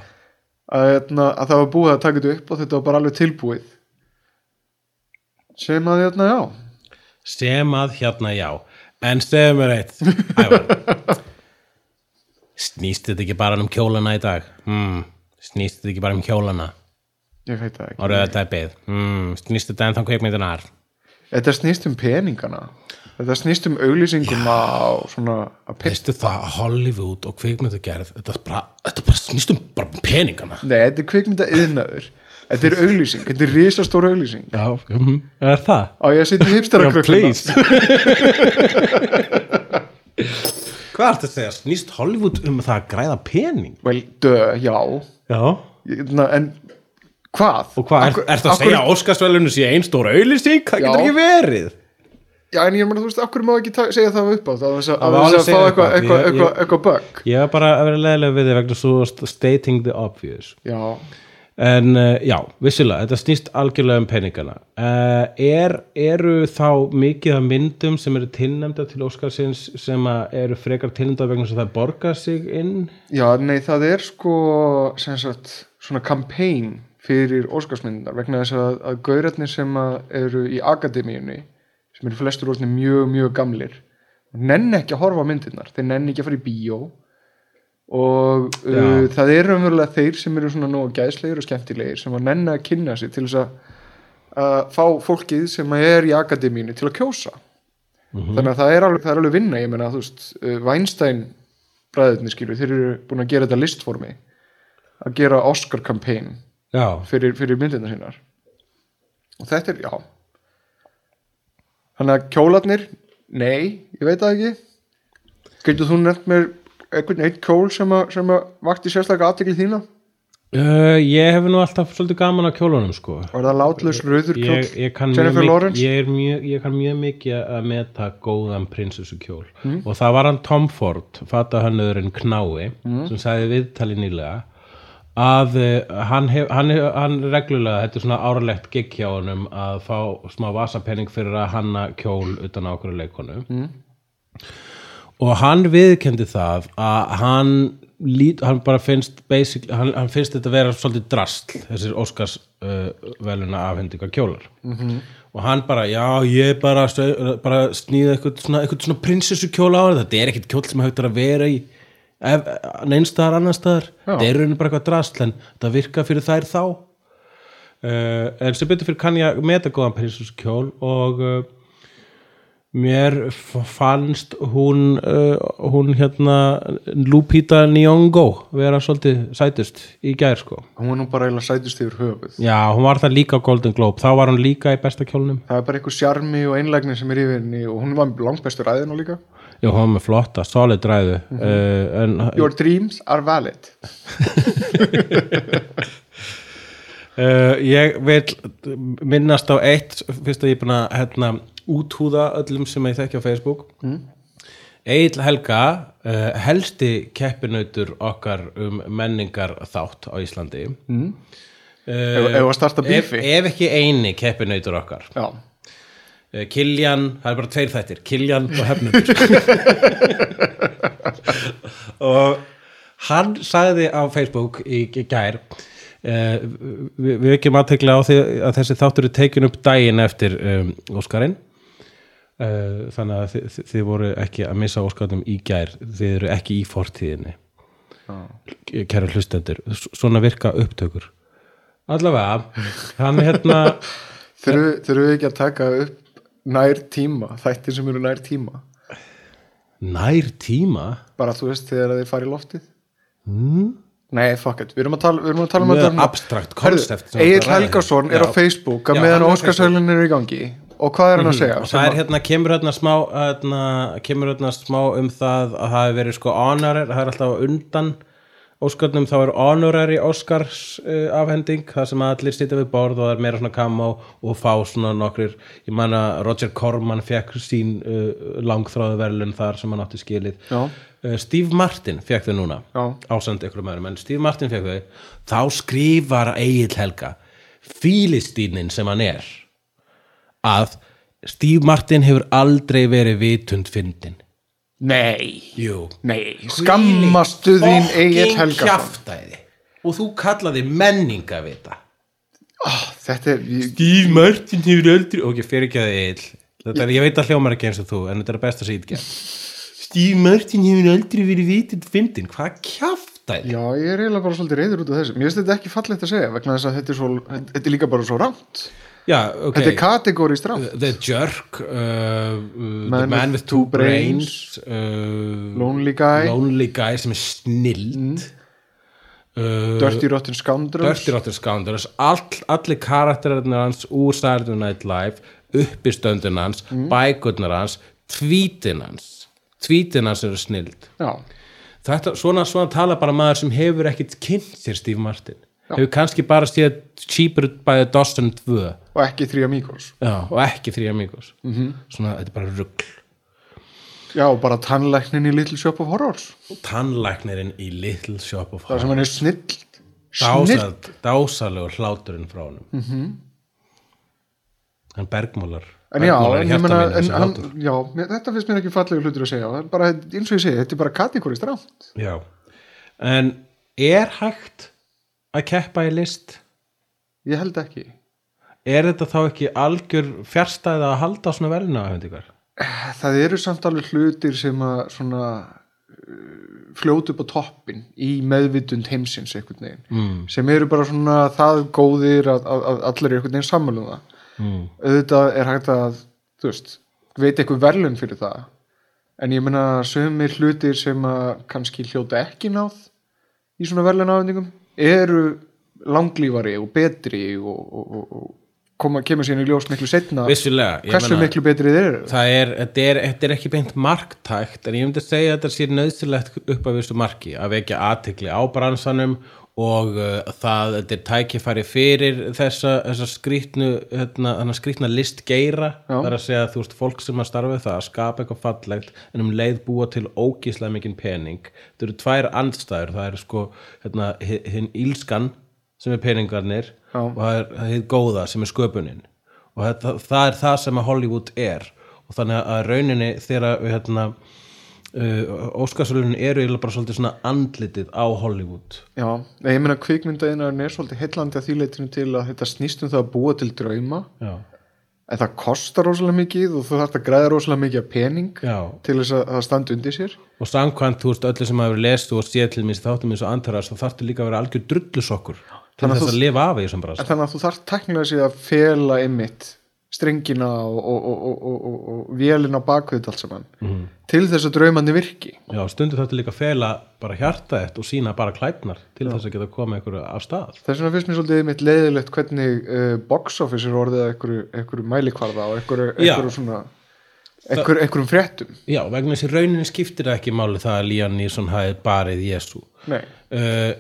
að, hérna, að það var búið að taka þetta upp og þetta var bara alveg tilbúið sem að hérna, já. Sem að hérna já. En segðu mér eitt Ævar. Snýst þetta ekki bara um kjólana í dag? Hmm. snýst þetta ekki bara um hjólana ég veit það ekki. Og rauða teppið hmm, snýst þetta ennþá kveikmyndunar þetta snýst um peningana. Þetta snýst um auglýsinguna og svona veistu það að Hollywood og kveikmyndugerð þetta, bara, þetta bara snýst um bara um peningana? Nei, þetta er kvikmynda yðnaður þetta er auglýsing, þetta er risastór auglýsing já, um, er það? á ég að setja hipstara hvað er þetta að segja? snýst Hollywood um það að græða pening? vel, dö, já já na, en hvað? og hvað, er, er það að segja að Óskarsvælunum sé einn stór auðlýsing? það getur ekki verið já, en ég meina, þú veist, okkur má ekki segja það upp á það að þess að, Það má að, fá eitthvað eitthvað. eitthvað Ég- eitthvað ég- eitthvað bug ég var bara að vera leðilega við þig vegna svo stating the obvious já, En uh, já, vissilega, þetta snýst algjörlega um peningana. Uh, er, eru þá mikið af myndum sem eru tilnæmda til Óskarsins sem eru frekar tilnæmda vegna sem það borgar sig inn? já, nei, það er sko sagt, svona campaign fyrir Óskarsmyndar vegna þess að, að gaurarnir sem eru í akademíunni sem eru flestur orðinni mjög, mjög gamlir nenni ekki að horfa myndirnar þeir nenni ekki að fara í bíó og uh, það eru umverulega þeir sem eru svona nógu gæðslegir og skemmtilegir sem að nenni að kynna sig til þess að að fá fólkið sem er í akademíunni til að kjósa. Þannig að það er alveg, það er alveg vinna ég meina, þú veist, uh, Weinstein bræðirni skilur, þeir eru búin að gera þetta listformi að gera Oscar campaign Já, fyrir, fyrir myndina sínar. Og þetta er, já. Þannig að kjólarnir nei, ég veit það ekki. Getur þú nefnt mér einhvern eitt kjól sem að, sem að vakti sérstaklega aðtekli þína uh, ég hef nú alltaf svolítið gaman á kjólunum sko. var það látlaus rauður kjól Ég, ég, kann mjög Jennifer mikið, Lawrence ég, er mjög, ég kann mjög mikið að meta góðan prinsessu kjól Mm. og það var hann Tom Ford, fatahönnöðurinn Knái, Mm. sem sagði viðtali nýlega að uh, hann, hef, hann, hef, hann reglulega, þetta er svona árlegt gig hjá honum að fá smá vasapenning fyrir að hanna kjól utan á okkur leikonu Mm. Og hann viðkendi það að hann lít, hann bara finnst hann, hann finnst þetta vera svolítið drastl þessir Óskars uh, veluna afhendinga kjólar -hmm. og hann bara, já, ég bara, bara snýði eitthvað svona, svona prinsessu kjóla á það, þetta er ekkit kjól sem hægt að vera í neinstaðar annar staðar, þetta er raunin bara eitthvað drastl en það virka fyrir þær þá. Uh, en sem betur fyrir kann ég að meta góðan prinsessu kjól og uh, mér fannst hún uh, hún hérna Lupita Nyong'o vera svolítið sætust í gær sko. Hún var nú bara eiginlega sætust yfir höfuð. Já, hún var það líka á Golden Globe. Þá var hún líka í besta kjólnum. Það er bara einhver sjarmi og einlægni sem er yfir henni og hún var langt bestur ræðin og líka. Já, hún var með flotta, solid ræðu. Uh, en Your dreams are valid. Uh, (laughs) ég vil minnast á eitt fyrst að ég er búin að hérna, úthúða öllum sem ég þekki á Facebook. Mm. Egil Helga uh, helsti keppinautur okkar um menningar þátt á Íslandi. Mm. ef, ef að starta ef, bífi? ef ekki eini keppinautur okkar. Já, uh, Kiljan, það er bara tveir þættir Kiljan og Hefnundur (laughs) og hann sagði á Facebook í gær uh, við, við ekki aðtekla á því að þessi þáttur er tekin upp daginn eftir um, Óskarinn. uh, þannig að þið, þið, þið voru ekki að missa Óskarnum í gær. Þið eru ekki í fortíðinni. Kæra hlustendur svona virka upptökur. Allavega hann hérna (laughs) þurfum við ekki að taka upp nær tíma, þættir sem eru nær tíma? Nær tíma? Bara þú veist þegar þeir fara í loftið? Mm. nei, fuck it, við erum að tala, erum að tala um þetta abstrakt koncept Egil. Helgason er á Facebook að meðan Óskarsölun er í gangi og hvað er hann að segja? og það er hérna, kemur hérna smá hérna, kemur hérna smá um það að það hefur verið sko honorary, það er alltaf á undan Óskarnum þá er honorary Óskars uh, afhending, það sem allir sitja við borð og það er meira svona kamá og fá svona nokkrir, ég man að Roger Corman fekk sín uh, langþráðu verðlun þar sem hann átti skilið Já. uh, Steve Martin fekk þau núna ásand ykkur um öðrum, en Steve Martin fekk þau þá skrifar Egil Helga fílistínin sem hann er að Steve Martin hefur aldrei verið vitund fyndin nei, Jú. Nei, skammastu þín Egil Helgason. kjaftaði og þú kallaði menningavita. Ah, þetta er, ég, Steve Martin hefur aldrei ok, fyrir ekki að Egil þetta er, ég veit að hljómar ekki eins og þú en þetta er besta sýtgerð Steve Martin hefur aldrei verið vitund fyndin hvað kjaftaði Já, ég er eiginlega bara svolítið reyður út af þessu. Mér finnst þetta ekki fallegt að segja vegna þess að þetta er, svo, þetta er líka bara svo rámt Já, ok. Þetta er kategórist rámt The Jerk uh, uh, The Man Man with Two Brains, Brains uh, Lonely Guy, Lonely Guy sem er snild uh, Dirty Rotten Scoundrels. Dirty Rotten Scoundrels. All, allir karakterarnir hans úr Saturday Night Live uppistöndun hans, Mm. bækurnar hans tweetin hans. Tweetin hans eru snild Já, Þetta, svona, svona tala bara maður sem hefur ekkit kynnt sér Steve Martin hefur kannski bara séð Cheaper by a Dozen 2 og ekki Three Amigos Já, og ekki Three Amigos Mhm. -hmm. svona, þetta er bara rugl. Já, og bara tannlæknin í Little Shop of Horrors. Tannlæknirinn í Little Shop of Það sem Horrors hann er snill Snill Dásal, dásalegur hláturinn frá honum. Mm -hmm. hann bergmólar En já, bergmálar en, ég hann, mér- þetta finnst mér ekki fallegu hlutur að segja. Bara, eins og ég segi, þetta er bara kategórist rámt já, en er hægt að keppa í list Ég held ekki er þetta þá ekki algjör fjärstæða að halda svona velina hefndikar? Það eru samt alveg hlutir sem að svona uh, fljótu upp á toppin í meðvitund heimsins einhvern veginn mm. sem eru bara svona það góðir að, að, að allir eru einhvern veginn sammálum það mm. auðvitað er hægt að þú veist, veit eitthvað verðlun fyrir það en ég meina sömur hlutir sem að kannski hljóta ekki náð í svona verðlunafendingum eru langlífari og betri og, og, og, koma, kemur síðan í ljós miklu setna hversu miklu betri þeir eru. það er, þetta er, er ekki beint marktækt en ég myndi að segja að þetta sé nöðsilegt upp af vissu marki að vekja aðtekli á bransanum og uh, það er tækifæri fyrir þessa, þessa skrýtnu hérna, skrýtna list það er að segja að þú veist fólk sem að starfa það að skapa eitthvað fallegt en um leið búa til ógíslega mikinn pening. Þetta eru tvær andstæður. Það er sko hérna, hi- hinn ílskan sem er peningarnir Já. og það er það er góða sem er sköpunin. Og þetta, það er það sem að Hollywood er. Og þannig að rauninni þegar við hérna uh, Óskarsvölunin eru eiginlega bara svolítið svona andlitið á Hollywood. Já, ég meina kvikmyndaðinarinn er svolítið heillandi að því leitinu til að þetta snýst um það að búa til drauma. Já, en það kostar rosalega mikið og þú þarft að græða rosalega mikið pening já. til þess að það standa undir sér. Og samkvæmt, þú veist, öllu sem hafa verið lestu og séð til mér þáttum eins og antarast þá þarftu líka að vera algjör drullusokkur til að þess þú- að lifa af í þessum brasa. En þannig að þú þarft teknilega að strengina og, og, og, og, og, og, og vélina bakvið allt saman. Mhm. til þess að draumandi virki. Já, stundu þarftu líka að fela bara hjarta og sína bara klætnar til þess að geta komið einhverju af stað. Þess vegna finnst mér svolítið einmitt leiðilegt hvernig uh, box office er orðið að einhverju, einhverju mælikvarða og einhverju, Já. einhverju svona einhverju, einhverjum fréttum. Já, vegna þessi rauninni skiptir það ekki máli það að Lían Nýsson hafi barið Jésu Nei, uh,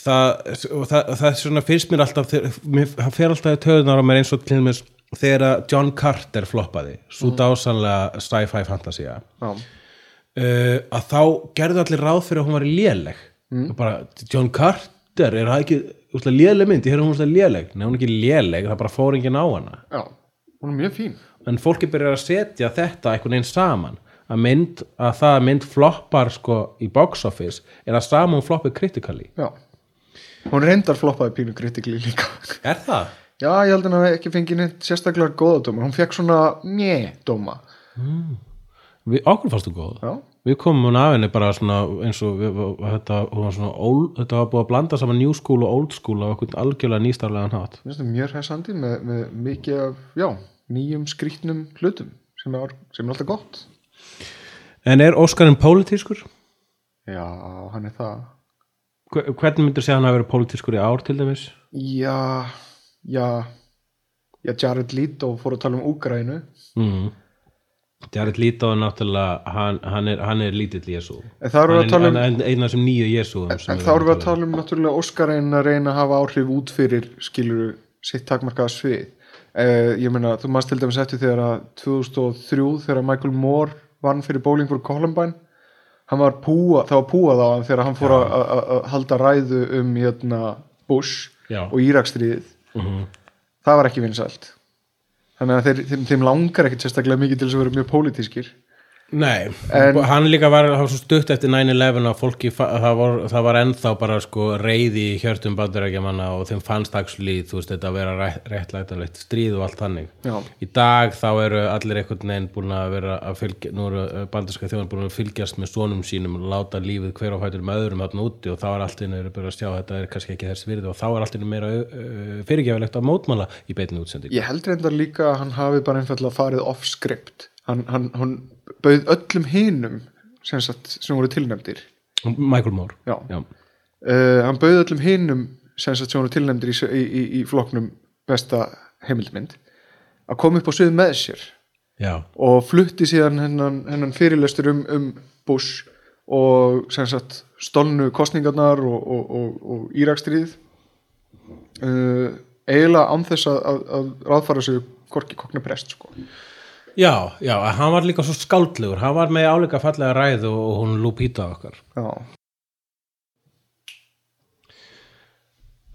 það, það, það svona finnst mér alltaf hann fer alltaf í töðunar á mér eins og til mér þegar John Carter floppaði svo dásanlega sci-fi fantasía já, uh, að þá gerðu allir ráð fyrir að hún var léleg. Mm. bara, John Carter er það ekki úslega léleg mynd, ég hefði hún úslega léleg. Nei, hún ekki léleg, það bara fór enginn á hana. Já, hún er mjög fín. En fólki byrjar að setja þetta einhvern veginn saman. Að mynd, að það að mynd floppar sko í box office er að saman floppið kritikali Já, hún reyndar floppaði pínu kritikli líka. Er það? Já, ég held að hann hafi ekki fengið neitt sérstaklega góða dóma, hún fekk svona mjö dóma. Við, okkur fannst þú góð. Já, við komum hún af henni bara svona eins og við, þetta, svona old, þetta var búið að blanda saman new school og old school á okkur algjörlega finnst það mjög hressandi með, með mikið af, já, nýjum skrýtnum hlutum sem er, sem er alltaf gott. En er Óskarinn pólitískur? Já, hann er það. Hve- hvernig myndir segja hann að vera pólitískur í ár til dæmis? Já, já Já, Jared Leto fór að tala um Úgrænu Mm. Jared Leto er náttúrulega hann, hann, er, hann er lítill Jésu En það erum við að tala um- eina sem nýju Jésu En þá erum við að tala um. náttúrulega Óskaræn að reyna að hafa áhrif út fyrir skilur sitt takmarkaða svið. Eh, ég meina, þú maður til dæmis eftir þegar að 2003 þegar Michael Moore vann fyrir Bowling for Columbine var púa, það var púað á hann þegar hann fór að- halda ræðu um hérna, Bush Já. og Írakstríðið það var ekki vinsælt. Þannig að þeir, þeim, þeim langar ekkit sérstaklega mikið til þess að vera mjög pólitískir Nei, En- hann líka var, var stutt eftir 9-11 að fólki, það var, það var ennþá bara sko reyði í hjörtum bandarækjamanna og þeim fannst axli, þú veist, þetta að vera rétt- réttlætanlegt stríð og allt þannig. Já. Í dag þá eru allir einhvern veginn búin að vera að fylgja, nú eru bandarska þjóðan búin að fylgjast með sonum sínum og láta lífið hver á fætur með öðrum þarna úti og þá er allt inni að byrja að sjá að þetta er kannski ekki þess virði og þá er allt inni meira uh, fyrirgefilegt að mótmála í beinni útsending. Hann hann, hann, bauð öllum hinum sem, sem voru tilnefndir Michael Moore. Já. Já. uh, hann bauð öllum hinum sem, sem voru tilnefndir í, í, í, í flokknum besta heimildmynd að koma upp á svið með sér Já. og flutti síðan hennan, hennan fyrirlestur um, um Bush og sagt stolnu kostningarnar og, og, og, og Írakstríð uh, eiginlega án þess að, að, að ráðfara sig korki kokna prest sko. Já, já, hann var líka svo skáldlegur. Hann var með áleika fallega ræð og, hún Lupita okkar. Já,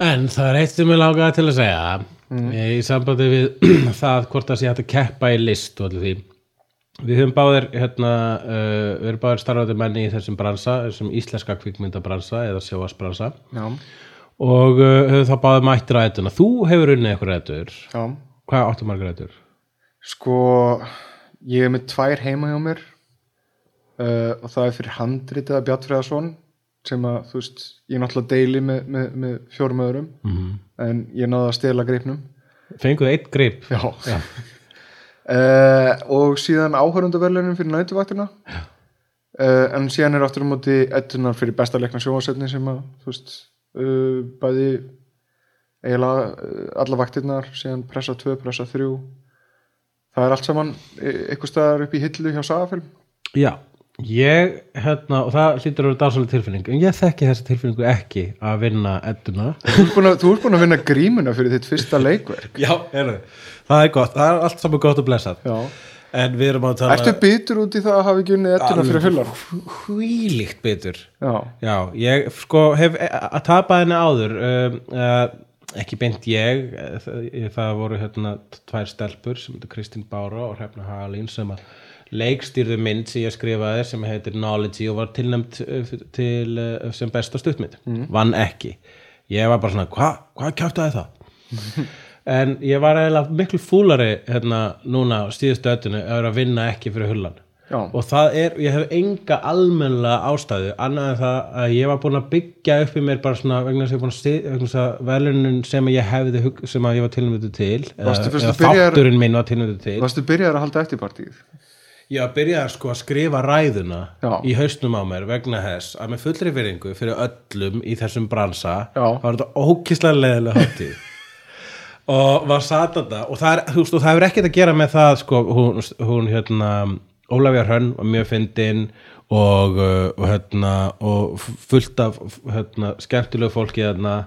En það er eitt sem ég langaði til að segja. Í sambandi við (clears throat) það hvort það sé hægt að keppa í list og allir því. Við höfum báðir hérna, uh, við erum báðir starfandi menni í þessum bransa, þessum íslenska kvikmyndabransa eða sjóasbransa já, og uh, höfum þá báðir mættir að eituna. Þú hefur unnið eitthvað eittur. já. Hvað áttu margar eittur? Sko, ég er með tvær heima hjá mér uh, og það er fyrir handritið að Bjartfriðarsson sem að, þú veist, ég náttúrulega deili með, með, með fjórum öðrum -hmm. en ég náði að stela greipnum Fenguðu eitt grip? Já, já. Uh, (laughs) og síðan áhörundaverlunin fyrir nætuvaktina uh, en síðan er aftur á móti ettunar fyrir besta leikna sjóasetni sem að, þú veist, bæði eiginlega alla vaktirnar, síðan pressa 2, pressa 3 það er allt saman e- einhvers staðar upp í hillu hjá Sagafilm Já, ég, hérna, og það hlýtur að vera dásalega tilfinning, en ég þekki þessi tilfinningu ekki að vinna edduna. þú ert búin að, vinna grímuna fyrir þitt fyrsta leikverk Já, er það er gott, það er allt saman gott og blessað. Já. En við erum að tala... Ertu bitur út í það að hafa ekki unnið ettuna fyrir hullar? hvílíkt bitur. Já, Já, ég sko hef að tapa henni áður um, uh, ekki beint ég eh, það, voru hérna tvær stelpur sem heitir Kristín Bára og Hrefna Hagalín sem að leikstýrðu mynd sem ég skrifaði sem heitir Knowledge og var tilnæmt til uh, sem besta stuttmynd. Vann ekki. Ég var bara svona, hvað hva kjátaði það? En ég var eiginlega miklu fúlari hérna núna á síðustu öttinu að vera að vinna ekki fyrir hullan Já. og það er, ég hef enga almennlega ástæðu, annað en það að ég var búin að byggja upp í mér bara svona vegna þess að ég er búin að, velunin sem ég hefði sem að ég var tilnæmdu til eða, fyrst eða að byrja- þátturinn minn var tilnæmdu til varstu byrjar að halda eftirpartíð? ég byrjaði sko að skrifa ræðuna Já. í hausnum á mér vegna þess að með fullri fyringu fyrir öllum í þessum bransa Já. var þetta ókíslega leðilega hátíð (laughs) og var satanda og það, er, veist, og það hefur ekkert að gera með það sko, hún, hún hérna Ólafía Hrönn var mjög fyndin og, uh, og hérna og fullt af hérna, skemmtilegu fólki hérna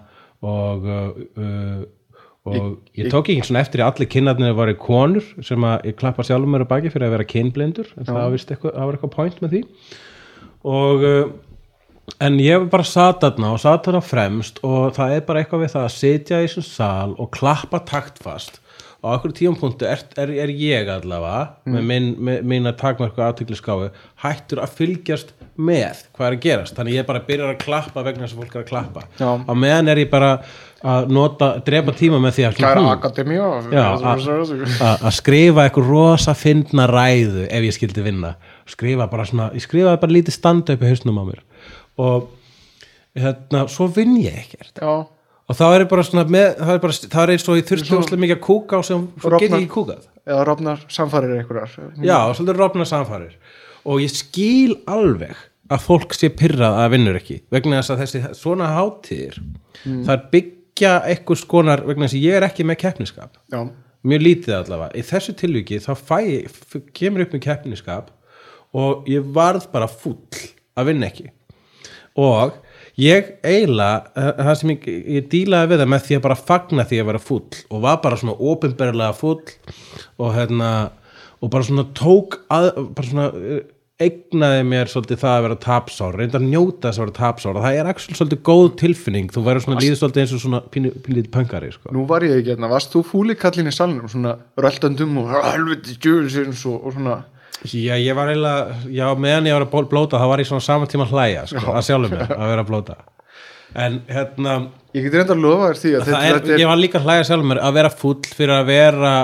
og uh, uh, og ég, tók ekki svona eftir í allir kynarnir varu konur sem að ég klappa sjálfum mér á baki fyrir að vera kynblindur en það var eitthvað, var point með því. Og en ég bara sat þarna og sat þarna fremst og það er bara eitthvað við það að sitja í þessum sal og klappa taktfast á okkur tíumpunktu er, er, er ég allavega með minn, með, mína takmörku aðtökliskáu hættur að fylgjast með hvað er að gerast. Þannig ég bara byrjar að klappa vegna þess að fólk er að klappa. Á meðan er ég bara að nota, drepa tíma með því að Hmm. að að- að skrifa eitthvað rosa fyndna ræðu ef ég skildi vinna. Skrifa bara svona, ég skrifaði bara lítið standa upp í hausnum á mér. Og hérna, svo vinn ég ekkert. Já, og þá er bara svona með, það er bara, það er eins og ég þurfti óslega mikið að kúka og sem, get ég Rofnar. ekki kúkað. Eða rofnar samfærir einhverjar. Já, svolítið rofna samfærir og ég skil alveg að fólk sé pyrrað að vinnur ekki vegna þess að þessi svona hátíðir það er byggja eitthvað skonar vegna þess að ég er ekki með keppniskap. Já, mjög lítið allavega. Í þessu tilviki þá fæ, kemur upp með keppniskap og ég varð bara fúll að vinna ekki. Og ég eiginlega eh, það sem ég, ég dílaði við það með því að bara fagna því að vera fúll og var bara svona opinberlega fúll og hérna og bara svona tók að, bara svona eh, eignaði mér svolítið það að vera tapsár reynda að njóta þess að vera tapsár. Það er actually svolítið góð tilfinning. Þú verður svona líður svolítið eins og svona pínlítið pöngari sko. nú var ég ekki hérna, varst þú fúli kallin í salnum svona röldandum og helviti djöfisins og, og svona Já, ég var eiginlega, já, meðan ég var að blóta þá var ég svona saman tíma hlæja, sko, að sjálfum mér að vera að blóta. En hérna Ég er, ég var líka hlæja sjálfum mér að vera fúll fyrir að vera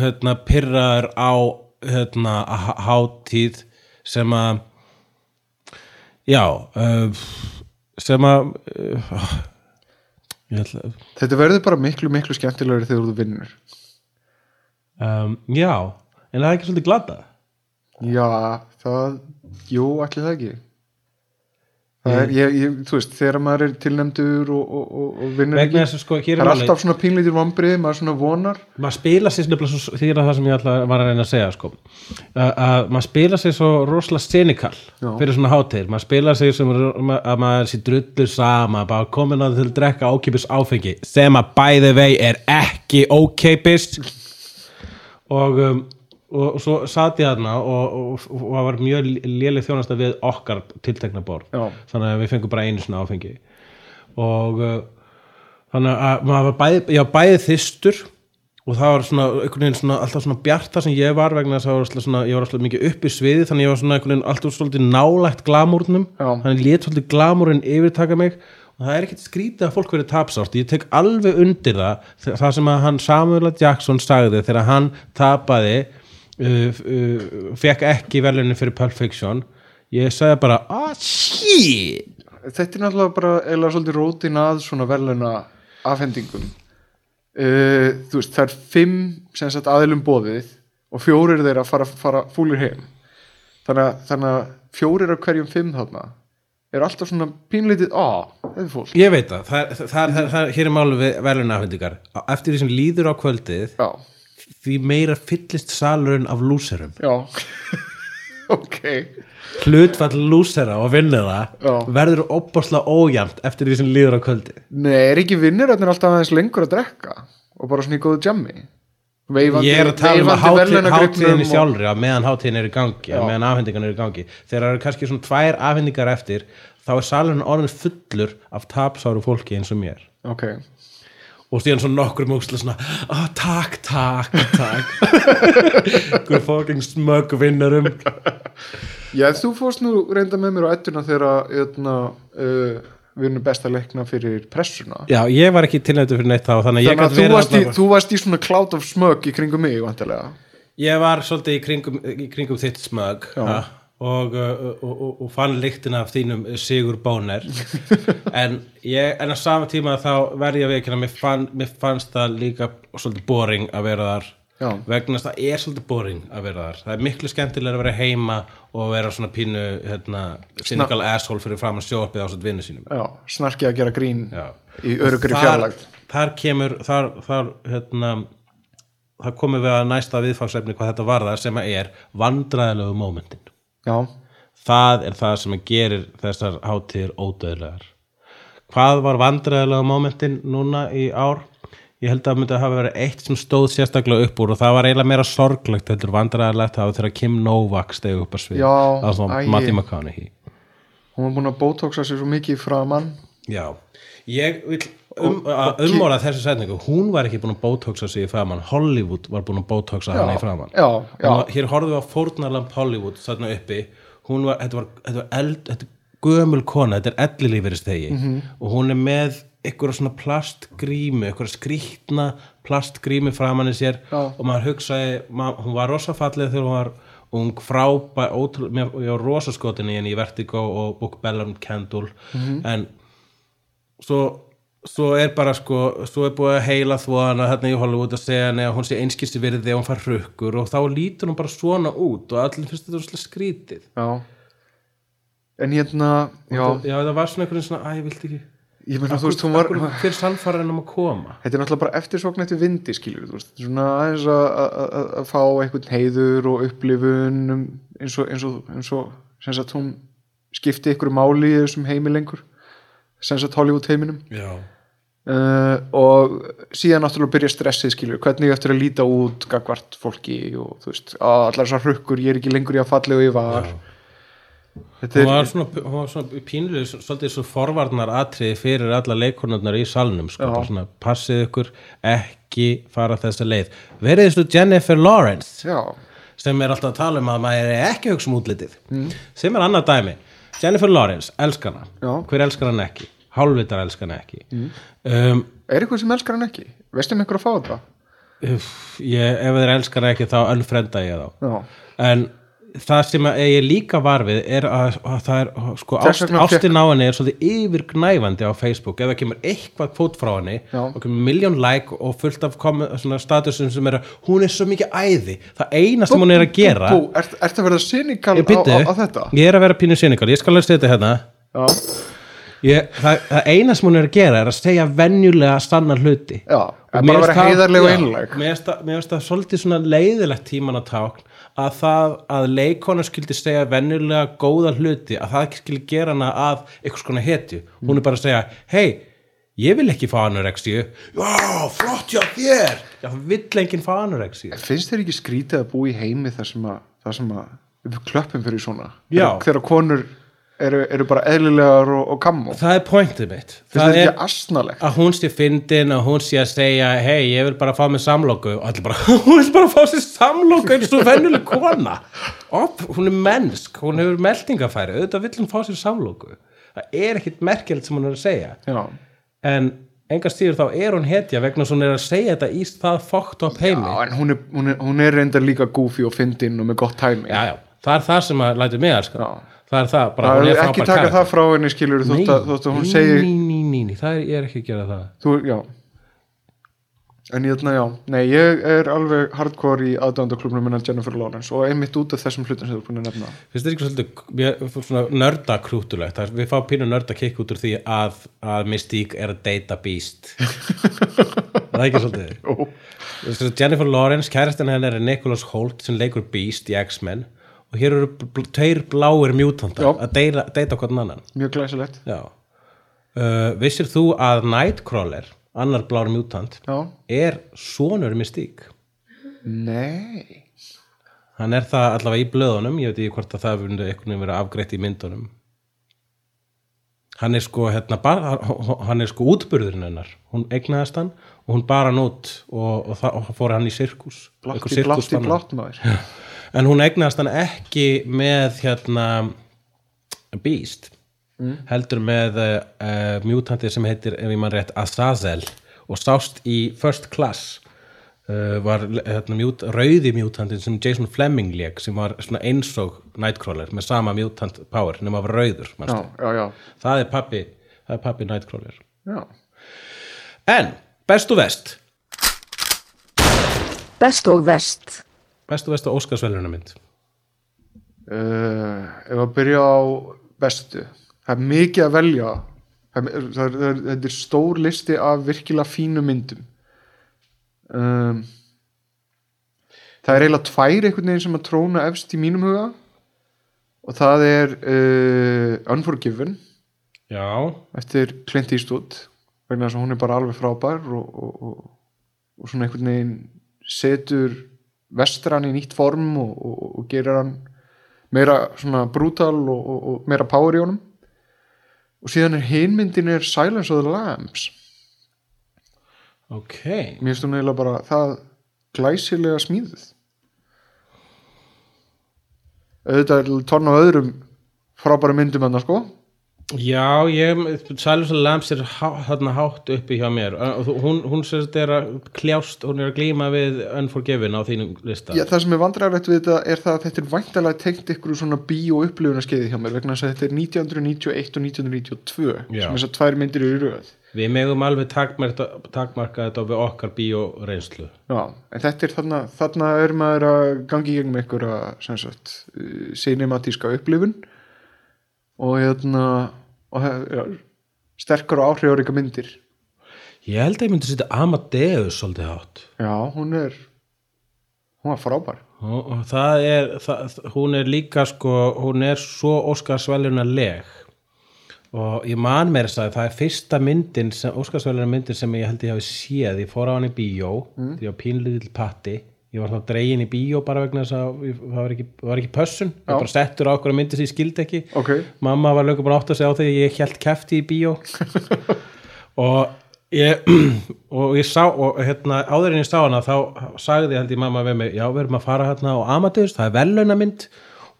hérna, pyrraður á hérna, h- hátíð sem að já uh, sem að ég ætla Þetta verður bara miklu, miklu skemmtilegri þegar þú vinnur. Um, já, en það er ekki svolítið glata Já, það, jú, allir það ekki. Það er, ég, ég, þú veist, þegar maður er tilnefndur og, og, og, vinnur ekki að sko, Það er alltaf svona pínlítir vombrið, maður svona vonar. Maður spila sér nefnilega svo, því er það sem ég ætla var að reyna að segja sko. að, að maður spila sér svo rosalega Já. fyrir svona hátíðir, maður spila sér sem að maður sé drullu sama bara komin að til að drekka ókeipis áfengi sem að by the way er ekki ókeipis og um, og svo satt ég þarna og, það var mjög léleg þjónasta við okkar tiltekna borð Já. þannig að við fengum bara einu svona áfengi og uh, þannig að maður var bæði, ég var bæði þystur og það var svona, svona alltaf svona bjart það sem ég var vegna þess að var svona, ég var alltaf mikið upp í sviði þannig að ég var svona veginn alltaf svolítið nálægt glamúrnum Já. þannig lét svolítið glamúrin yfirtaka mig og það er ekkert skrítið að fólk verið tapsárt ég tek alveg undir það það sem að hann Samuel. Jackson sagði þegar hann tapaði fekk ekki verðlunin fyrir Pulp Fiction. Ég sagði bara, ah shit! Þetta er náttúrulega bara eða svolítið rótin að svona verðluna afhendingum uh, Þú veist, það er fimm sem sagt aðilum bóðið og fjórir þeirra fara, fara fúlir heim. Þannig að, þannig að fjórir af hverjum fimm þarna er alltaf svona pínlítið, á, Ég veit það, það, það, það, hér er málu við verðlunafhendingar eftir því sem líður á kvöldið Já, því meira fyllist salurinn af lúserum. Já. (laughs) Ok, hlutfall lúsera og vinnera Já. verður opaslega ójæmt eftir því sem líður á kvöldið nei, er ekki vinnir alltaf aðeins lengur að drekka og bara svona í góðu jammi? Veifandi, Ég er að tala um að veifandi hátíð, verðlaunagripnum hátíðinni og- sjálfri að meðan hátíðin er í gangi að meðan afhendingan er í gangi. Þegar það eru kannski svona tvær afhendingar eftir þá er salurinn orðin fullur af tapsáru fólki eins og mér. Ok, og síðan svona nokkur múksla svona oh, takk, takk, takk. (laughs) Hver fucking smög vinnarum Já, þú fórst nú reynda með mér á ettuna þegar jötna, uh, við erum besta leikna fyrir pressuna. Já, ég var ekki tilnættur fyrir neitt þá þannig að ég Þannig gæti að þú verið varst, í, þú varst í svona cloud of smug í kringum mig, vantilega Ég var svolítið í kringum, í kringum þitt smög Já. ha, og, uh, og, og, og fann lyktina af þínum Sigur Bóner (laughs) en, ég, en á sama tíma þá verði ég að veikina, mér, fann, mér fannst það líka svolítið boring að vera þar. Já. vegna þess að það er svolítið boring að vera þar. Það er miklu skemmtilega að vera heima og vera svona pínu hérna, cynical asshole fyrir fram að sjópið á svona vinnu sínum. Já, snarkið að gera grín Já. í örugri þar, fjarlægt þar kemur þar, þar, hérna, þar komum við að næsta viðfangsefni hvað þetta varðar sem að er vandræðilegu mómentin Já, það er það sem gerir þessar hátíðir ódöðlegar hvað var vandræðilegu mómentin núna í ár? Ég held að það myndi að hafa verið eitt sem stóð sérstaklega upp úr og það var eiginlega meira sorglegt heldur vandræðilegt það var þegar Kim Novak stegu upp að svið. Það var svona. Matthew McConaughey. Hún var búin að botoxa sér svo mikið framann Já, ég vil um, umorða þessu setningu, hún var ekki búin að botoxa sig í framann, Hollywood var búin að botoxa hana í framann Já, já, var, hér horfðum við á fórnarlamp Hollywood þarna uppi, hún var, þetta var, þetta var eld, þetta gömul kona, þetta er ellilífyristegi Mhm. og hún er með ykkur svona plastgrímu, ykkur skrýtna plastgrímu framann í sér. Já. og maður hugsaði, mað, hún var rosa fallið þegar hún var ung frábæ, ótrúlega, ég var rosa skotin í henni í Vertigo og Book Bellum Candle. Mhm. en svo svo er bara sko, svo er búið að heila þvóðana hérna í Hollywood að segja að hún sé einskissi verið þegar hún far hrukkur og þá lítur hún bara svona út og allir finnst þetta svolítið skrítið. Já. En hérna, já, já það var svona einhvern veginn svona, að ég vilti ekki ég meina þú veist, hún var Akkur- hver sannfæra henni um að koma? Þetta er náttúrulega bara eftirsókn eftir vindi skilur þú veist, svona aðeins að- fá einhvern heiður og upplifun um, eins og, eins og, eins og sem sagt hún skipti ykkur máli í þessum heimi lengur. Sem sagt Hollywood heiminum já, uh, og síðan náttúrulega byrja stressið skilur, hvernig ég eftir að líta út gagvart fólki og þú veist allar þessar hrukkur, ég er ekki lengur í að fallega og ég var. Þetta er, var svona, hún var svona pínlega svolítið svo forvarnar atriði fyrir alla leikonarnar í salnum sko, svona, passið ykkur ekki fara þessa leið. Verið þessu Jennifer Lawrence? Já, sem er alltaf að tala um að maður er ekki hugsa um útlitið. Sem er annað dæmi. Jennifer Lawrence, elskana Já. hver elskar hann ekki, hálfvitar elskar hann ekki. Um, Er eitthvað sem elskar hann ekki? Veistu um einhver að fá þetta? ef þeir elskar hann ekki þá önfrenda ég þá. Já, en það sem að ég líka var við er að, að það er sko, ást, ástin á henni er svolítið yfirgnæfandi á Facebook. Ef það kemur eitthvað kvót frá henni Já. og kemur miljón like og fullt af statusum sem er að hún er svo mikið æði. Það eina sem hún er að gera Bú, ert, ert að verða cynical ég, á, byrju, á, á þetta? ég er að vera pínu cynical, ég skal alveg setja hérna. Já, ég, það, það eina sem hún er að gera er að segja venjulega stanna hluti. Já, bara það- heiðarleg og já, einlæg. mér finnst það- svolítið svona leiðilegt tíman að tákn að það að leikona skildi segja venjulega góða hluti að það skildi gera hana að eitthvað skona hetju. Hún er bara að segja, hei ég vil ekki fá anorexíu. Já, flott hjá þér! Já, það vill enginn fá anorexíu. Finnst þér ekki skrítið að búa í heimi þar sem að, þar sem að klöppum fyrir svona? Já. þegar konur eru, eru bara eðlilegar og, og kammo það er pointið mitt. Það er að hún sé fyndin og hún sé að segja hei, ég vil bara fá mér samlóku og allir bara, (laughs) hún vil bara fá sér samlóku eins og venjuleg kona. Op, hún er mennsk, hún hefur meldingafæri auðvitað vill hún fá sér samlóku það er ekkit merkjöld sem hún er að segja. Já, en engar stíður þá er hún hetja vegna að hún er að segja þetta í það fókt upp heimi. Já en hún er, hún, er, hún er reyndar líka goofy og fyndin og með gott tæmi. Já, já, það er það sem að lætur mig að Já. Það er það, bara hún er er ekki frábær taka það frá henni skilur að, þótt að hún segir ný, ný, ný, ný, það er, ég er ekki að gera það. Þú, já. En ég já, nei, ég er alveg hardcore í aðdándaklubnum minna Jennifer Lawrence og einmitt út af þessum hlutum sem þú er búin að nefna. Finnst þetta ekki svolítið nördakrútulegt við fá pínu nördakikk út úr því að, að Mystique er að data beast. (laughs) Það er ekki svolítið. Þessi Jennifer Lawrence, kærastan hennar er Nicholas Holt sem leikur Beast í X-Men og hér eru bl tveir bláir mjútantar að deila, deita hvern annan. Mjög glæsilegt. Uh, Vissir þú að Nightcrawler annar blár mjútant Já, er sonur Mystique? Nei. Hann er það allavega í blöðunum ég veit ekki hvort að það hefur einhvern veginn verið afgreitt í myndunum hann er sko hérna, bara, hann er sko útburðurinn hennar. Hún egnaðist hann og hún bar hann út og, og, það, og fór hann í sirkus. Sirkusfann hann. blátt maður. En hún egnaðist hann ekki með hérna Beast heldur með uh, mjútantið sem heitir, ef ég mann rétt, Azazel og sást í First Class var hérna, mjút, rauði mjútantið sem Jason Fleming lék sem var svona eins og Nightcrawler með sama mjútant power nema var rauður Já, já, já, það er pappi það er pappi Nightcrawler. Já. En, best og vest Best og vest. best og vest og Óskarsveluna mynd. Uh, ef að byrja á bestu það er mikið að velja. Það er, það er, það er, þetta er stór listi af virkilega fínu myndum um, það er eiginlega tvær einhvern veginn sem að tróna efst í mínum huga. Og það er uh, Unforgiven. Já, eftir Clint Eastwood vegna þess að hún er bara alveg frábær og, og, og, og svona einhvern veginn setur vestran í nýtt form og, og, og gerir hann meira svona brutal og, og, og meira power í honum. Og síðan er hinmyndin er Silence of the Lambs ok. Mér finnst hún eiginlega bara það glæsilega smíðuð. Auðvitað er tónn á öðrum frábæra myndum hann sko. Já, ég, Silence of the Lambs er há, þarna hátt uppi hjá mér. Og hún, hún sérst er að kljást hún er að glíma við Unforgiven á þínum lista. Já, það sem er vandræðilegt við þetta er það að þetta er væntalega tengt ykkur svona bíó upplifunarskeiði hjá mér vegna þess að þetta er 1991 og 1992 Já. sem þess að tvær myndir eru í röð Við megum alveg takmarka, takmarka þetta við okkar bíóreynslu Já, en þetta er þarna, þarna er maður að gangi í gegnum ykkur sem sagt, uh, cinematíska upplifun og hérna og, ja, sterkar og áhrifaríka myndir. Ég held að ég myndi setja Amadeus svolítið hátt. Já, hún er hún var frábær. Og, og það er það, hún er líka sko hún er svo Óskarsveluna leg og ég man mér þess að það er fyrsta myndin sem, Óskarsveluna myndin sem ég held ég hafi séð ég fór á hann í bíó því ég var pínlítill patti. Ég var þá dregin í bíó bara vegna þess að ég- það var ekki, var ekki pössun. Ég var bara settur á okkur myndi sem ég skildi ekki. Ok, mamma var lögum bara átt að segja á því að ég held kefti í bíó. (laughs) Og ég, (clears throat) og ég sá og hérna, áður en ég sá hana þá sagði held ég mamma við mig já, við erum að fara hérna á Amadeus, það er velunamynd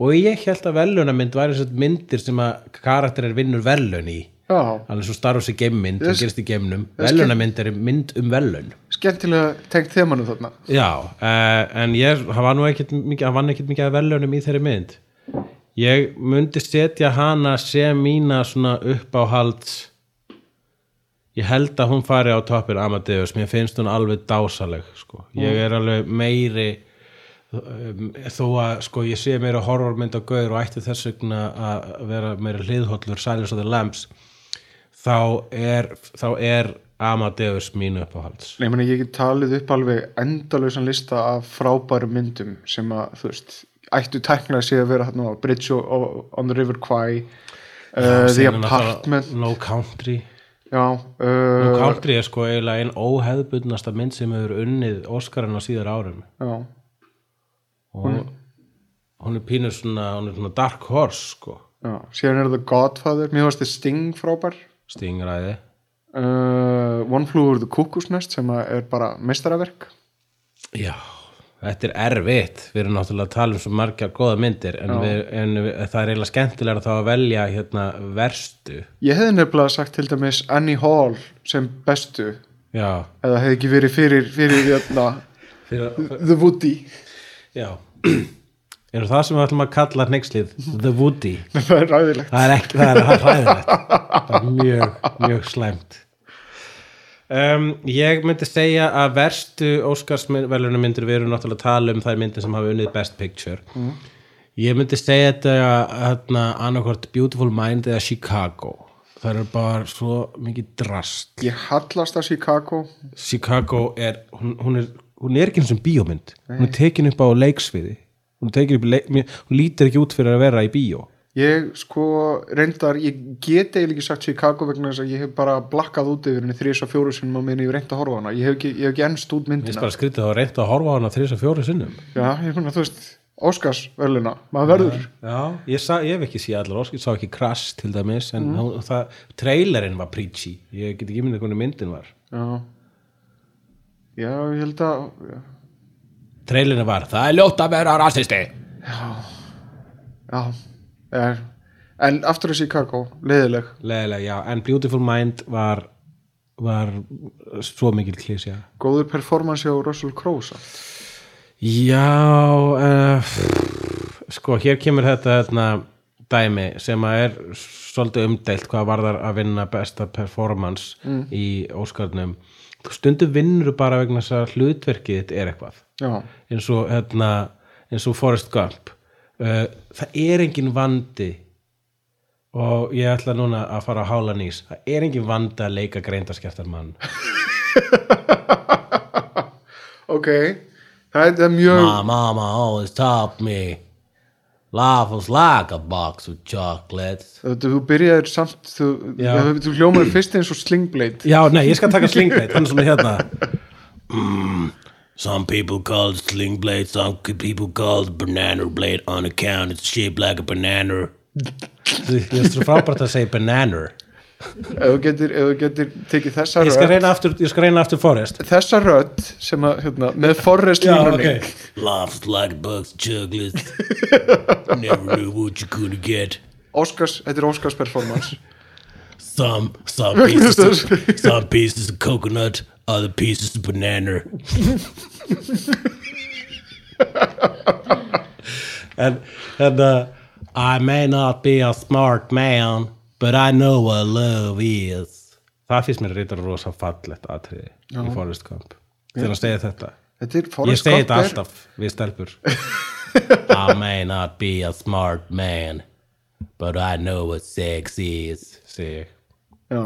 og ég held að velunamynd væri myndir sem að karakterir vinnur velun í. Já, alveg svo Star Wars er gemmynd, það gerist í gemnum velunamynd er mynd um velun skemmtilega tengt þemanu þarna. Já, uh, en ég, hann vann ekkit mikið að velunum í þeirri mynd. Ég myndi setja hana sem mína svona uppáhalds, ég held að hún fari á toppin Amadeus, mér finnst hún alveg dásaleg, sko. Ég er alveg meiri, þó að, sko, ég sé meira horrormynd á gaur og ætti þess vegna að vera meira hliðhollur Silence of the Lambs, þá er, þá er Amadeus mín uppáhalds. Nei, meni, ég get talið upp alveg endalausan lista af frábærum myndum sem að, þú veist, ættu tæknilega sé að vera hérna á Bridge on the River Kwai uh, The Apartment. No Country. Já, No uh, Country er sko eiginlega einn óheðbundnasta mynd sem hefur unnið Óskarinn á síðar árum. Já, og hún er pínur svona, hún er svona dark horse sko, já Síðan er The Godfather, mér varst þið Sting frábær. Stingræði uh, One Flew Over the Cuckoo's Nest sem að er bara mestaraverk Já, þetta er erfitt. Við erum náttúrulega að tala um svo margar góða myndir en, við, en við, það er eiginlega skemmtilega þá að velja hérna verstu. Ég hefði nefnilega sagt til dæmis Annie Hall sem bestu. Já, eða hefði ekki verið fyrir, fyrir hérna, fyrir, The Woody já. Er það sem við ætlum að kalla hneykslið? The Woody. (laughs) Það er ræðilegt það er ekki, það er það er hræðilegt. Það er mjög, mjög slæmt. Um, ég myndi segja að verstu Óskarsvelunum myndir við erum náttúrulega að tala um þær myndir sem hafa unnið Best Picture. Ég myndi segja þetta hérna, annarkvort Beautiful Mind eða Chicago. Það eru bara svo mikið drast. Ég hallast að Chicago. Chicago er hún, hún er, hún er ekki eins og bíómynd. Hún er tekin upp á leiksviði. Hún, upp, leik, hún lítur ekki út fyrir að vera í bíó. Ég sko reyndar, ég get eiginlega ekki sagt Chicago vegna þess að ég hef bara blakkað út yfir henni þrís og fjóru sinnum á minni ég hef reynd að horfa hana. Ég hef ekki, ég hef ekki ennst út Mér finnst myndina bara skrítið að reynt að horfa hana þrís og fjóri sinnum. Já, ég finna þú veist, Óskars veluna, maður verður. Já, ég, sa, ég hef ekki séð allar ósk, ég sá ekki Crash til dæmis, en mm. það, trailerinn var preachy, ég get ekki myndið hvernig myndin var. Já Já, ég held að já, Trailerinn var, það er ljótt að vera rasisti. já er, En aftur að Chicago, leiðileg Leðilega, já, en Beautiful Mind var, var svo mikil klísja. Góður performance á Russell Crowe samt. Já, uh, sko, hér kemur þetta hérna, dæmi sem að er svolítið umdeilt hvað varðar að vinna besta performance í Óskarnum. Stundu vinnur bara vegna þess að hlutverkið þitt er eitthvað. Eins og, hérna, eins og Forrest Gump. Uh, það er engin vandi og ég ætla núna að fara að hála nýs. Það er engin vandi að leika greindaskjæftar mann. (laughs) ok Það er, mjög My mama always taught me life was like a box of chocolates. þú, þú byrjaðir samt þú, þú, þú hljómaður fyrst eins og slingblade Já, nei, ég skal taka slingbeit, hann er svona hérna. Some people call it sling blade, some people call it banana blade on account it's shaped like a banana. Ég er svo frábært að segja bananer. Ef þú getur, ef þú getur tekið þessa Ég skal rödd reyna aftur, ég skal reyna aftur Forrest. þessa rödd sem að, hérna, með Forrest línunni Life is like a box of chocolates. (laughs) Never knew what you could get. Óskars, þetta er Óskars performance Some some pieces of, some pieces of coconut, other pieces of banana. (laughs) En, hérna, I may not be a smart man, but I know what love is. Það finnst mér reyndar rosa fallegt atriði í Forrest Gump. Til að segja þetta. þetta er Ég Forrest segi Gump þetta er- alltaf við stelpur. (laughs) I may not be a smart man, but I know what sex is. Segi ég. já,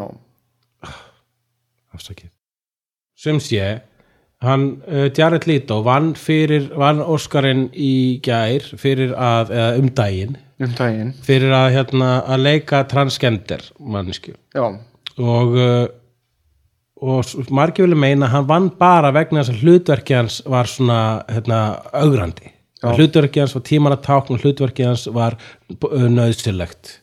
afsakið sem sé hann, uh, Jared Leto vann fyrir, vann Óskarinn í gær fyrir að, eða um daginn um daginn. Fyrir að, hérna, að leika transgender mannsku já, og uh, og margir vilja meina að hann vann bara vegna þess að hlutverki hans var svona hérna, augrandi hlutverki hans var tíman að tákna hlutverki hans var uh, nöðsilegt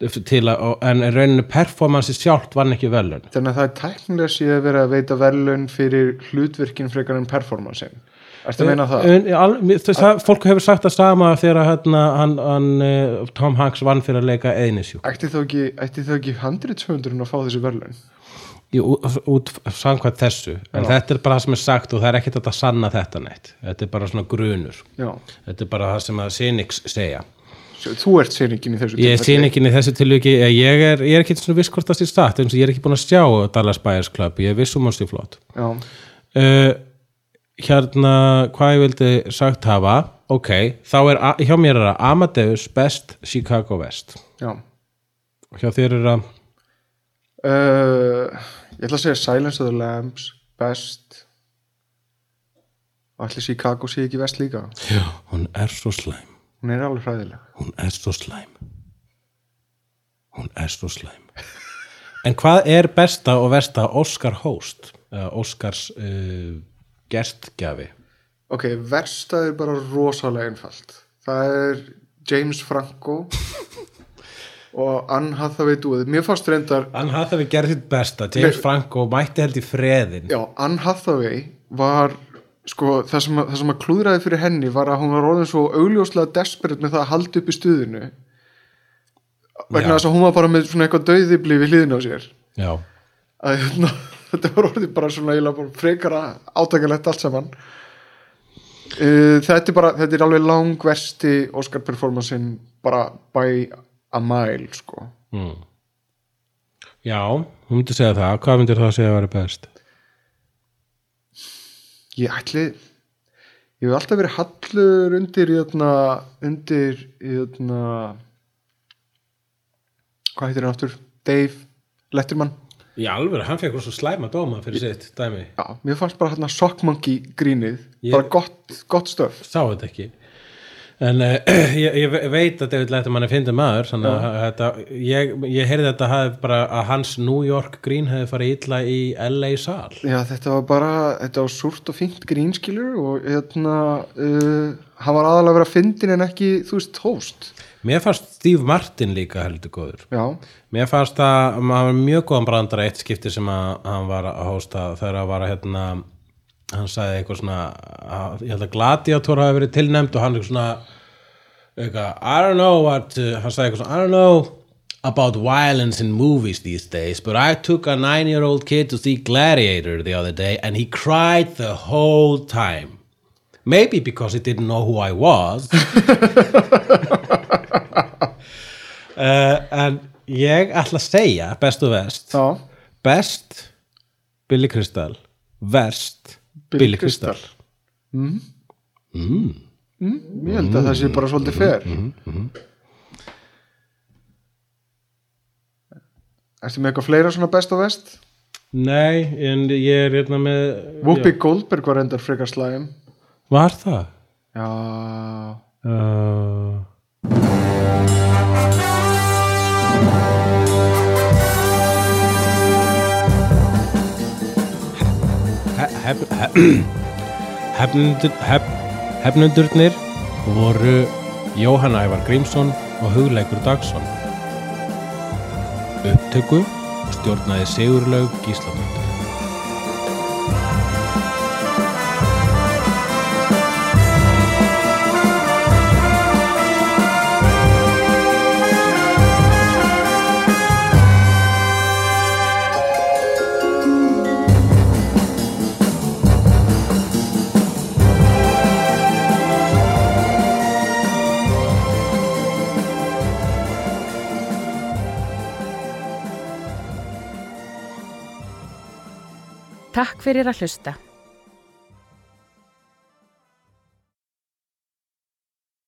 að, en rauninu performansi sjálft vann ekki velun þannig að það er tæknilega síðan að vera að veita verðlun fyrir hlutverkin frekar en performancein Ertu að meina það? En, al, mér- þess að, fólk hefur sagt það sama þegar hérna, hann, hann, eh, Tom Hanks vann fyrir að leika eðnisjú Ætti þá ekki, ekki handritsföndurinn að fá þessi verðlun? út, út samkvæmt þessu. En þetta er bara það sem er sagt og það er ekkert að sanna þetta neitt. Þetta er bara svona grunur. Já, þetta er bara það sem að Cynics segja. Þú ert seiningin í þessu ég er. Cynicin í þessu tilviki. Eh, ég er, ég er ekki svona viss hvort það sé statt eins og ég er ekki búin að sjá Dallas Buyers Club. Ég er viss um hans í flott. Já, uh, hérna hvað ég vildi sagt hafa ok, þá er a- hjá mér er það Amadeus Best Chicago West. Já. Og hjá þér er það uh, Ég ætla að segja Silence of the Lambs Best. Og ætli Chicago sé ekki vest líka? Já, hún er svo slæm. Hún er alveg hræðileg. Hún er svo slæm. Hún er svo slæm. En hvað er besta og versta Oscar host? Eða Oscars uh, gerstgjafi Ok, versta er bara rosalega einfalt. Það er James Franco og Anne Hathaway dúið Mér fannst reyndar hann hafði við gerð sitt besta. James Franco mætti held í freðin Já, Anne Hathaway var sko, það sem, að, það sem að klúðraði fyrir henni var að hún var orðin svo augljóslega desperate með það að halda upp í stuðinu. Vegna þess að hún var bara með svona eitthvað döðibli við hliðin á sér. Já, að hérna, þetta var orðið bara svona eiginlega frekara átakalegt allt saman. Uh, þetta er bara þetta er alveg langversti Oscar performancein bara by a mile sko. Já hún myndi segja það, hvað myndir það að segja að vera best? Ég ætli ég hef alltaf verið hallur undir jötna, undir jötna, hvað heitir hann aftur? Dave Letterman í alveg, hann fekk svo slæma dóma fyrir sitt dæmi, já, mér fannst bara hérna Sockmonkey grínið. Ég- bara gott, gott stöf. Sá þetta ekki en uh, (clears throat) ég, ég veit að David Letterman er fyndið maður þetta, ég, ég heyrði þetta bara að hans New York grín hefði farið illa í LA sal. Já, þetta var bara, þetta var súrt og fínt grínskilur og hérna uh, hann var aðalega að vera fyndin en ekki, þú veist, host. Mér fannst Steve Martin líka heldur góður. Já, Mér fannst að maður var mjög góðan brandara eitt skipti sem að hann var að hósta þegar að var að hérna hann sagði eitthvað svona að, ég held að Gladiator hafi verið tilnæmt og hann eitthvað svona eitthvað, I don't know what uh, hann sagði eitthvað svona, I don't know about violence in movies these days but I took a nine year old kid to see Gladiator the other day and he cried the whole time. Maybe because he didn't know who I was. (laughs) Uh, en ég ætla að segja best og vest best Billy Crystal verst Billy, Crystal, Mm, ég held að það sé bara svolítið fer Ertu með eitthvað fleira svona best og vest? Nei, en ég er hérna með Whoopi Goldberg var endar frekar slægum Var það? Já, Uh, (clears throat) Hefnundurnir voru Jóhann Ævar Grímsson og Hugleikur Dagsson. Upptöku stjórnaði Sigurlaug Gísladóttir fyrir að hlusta.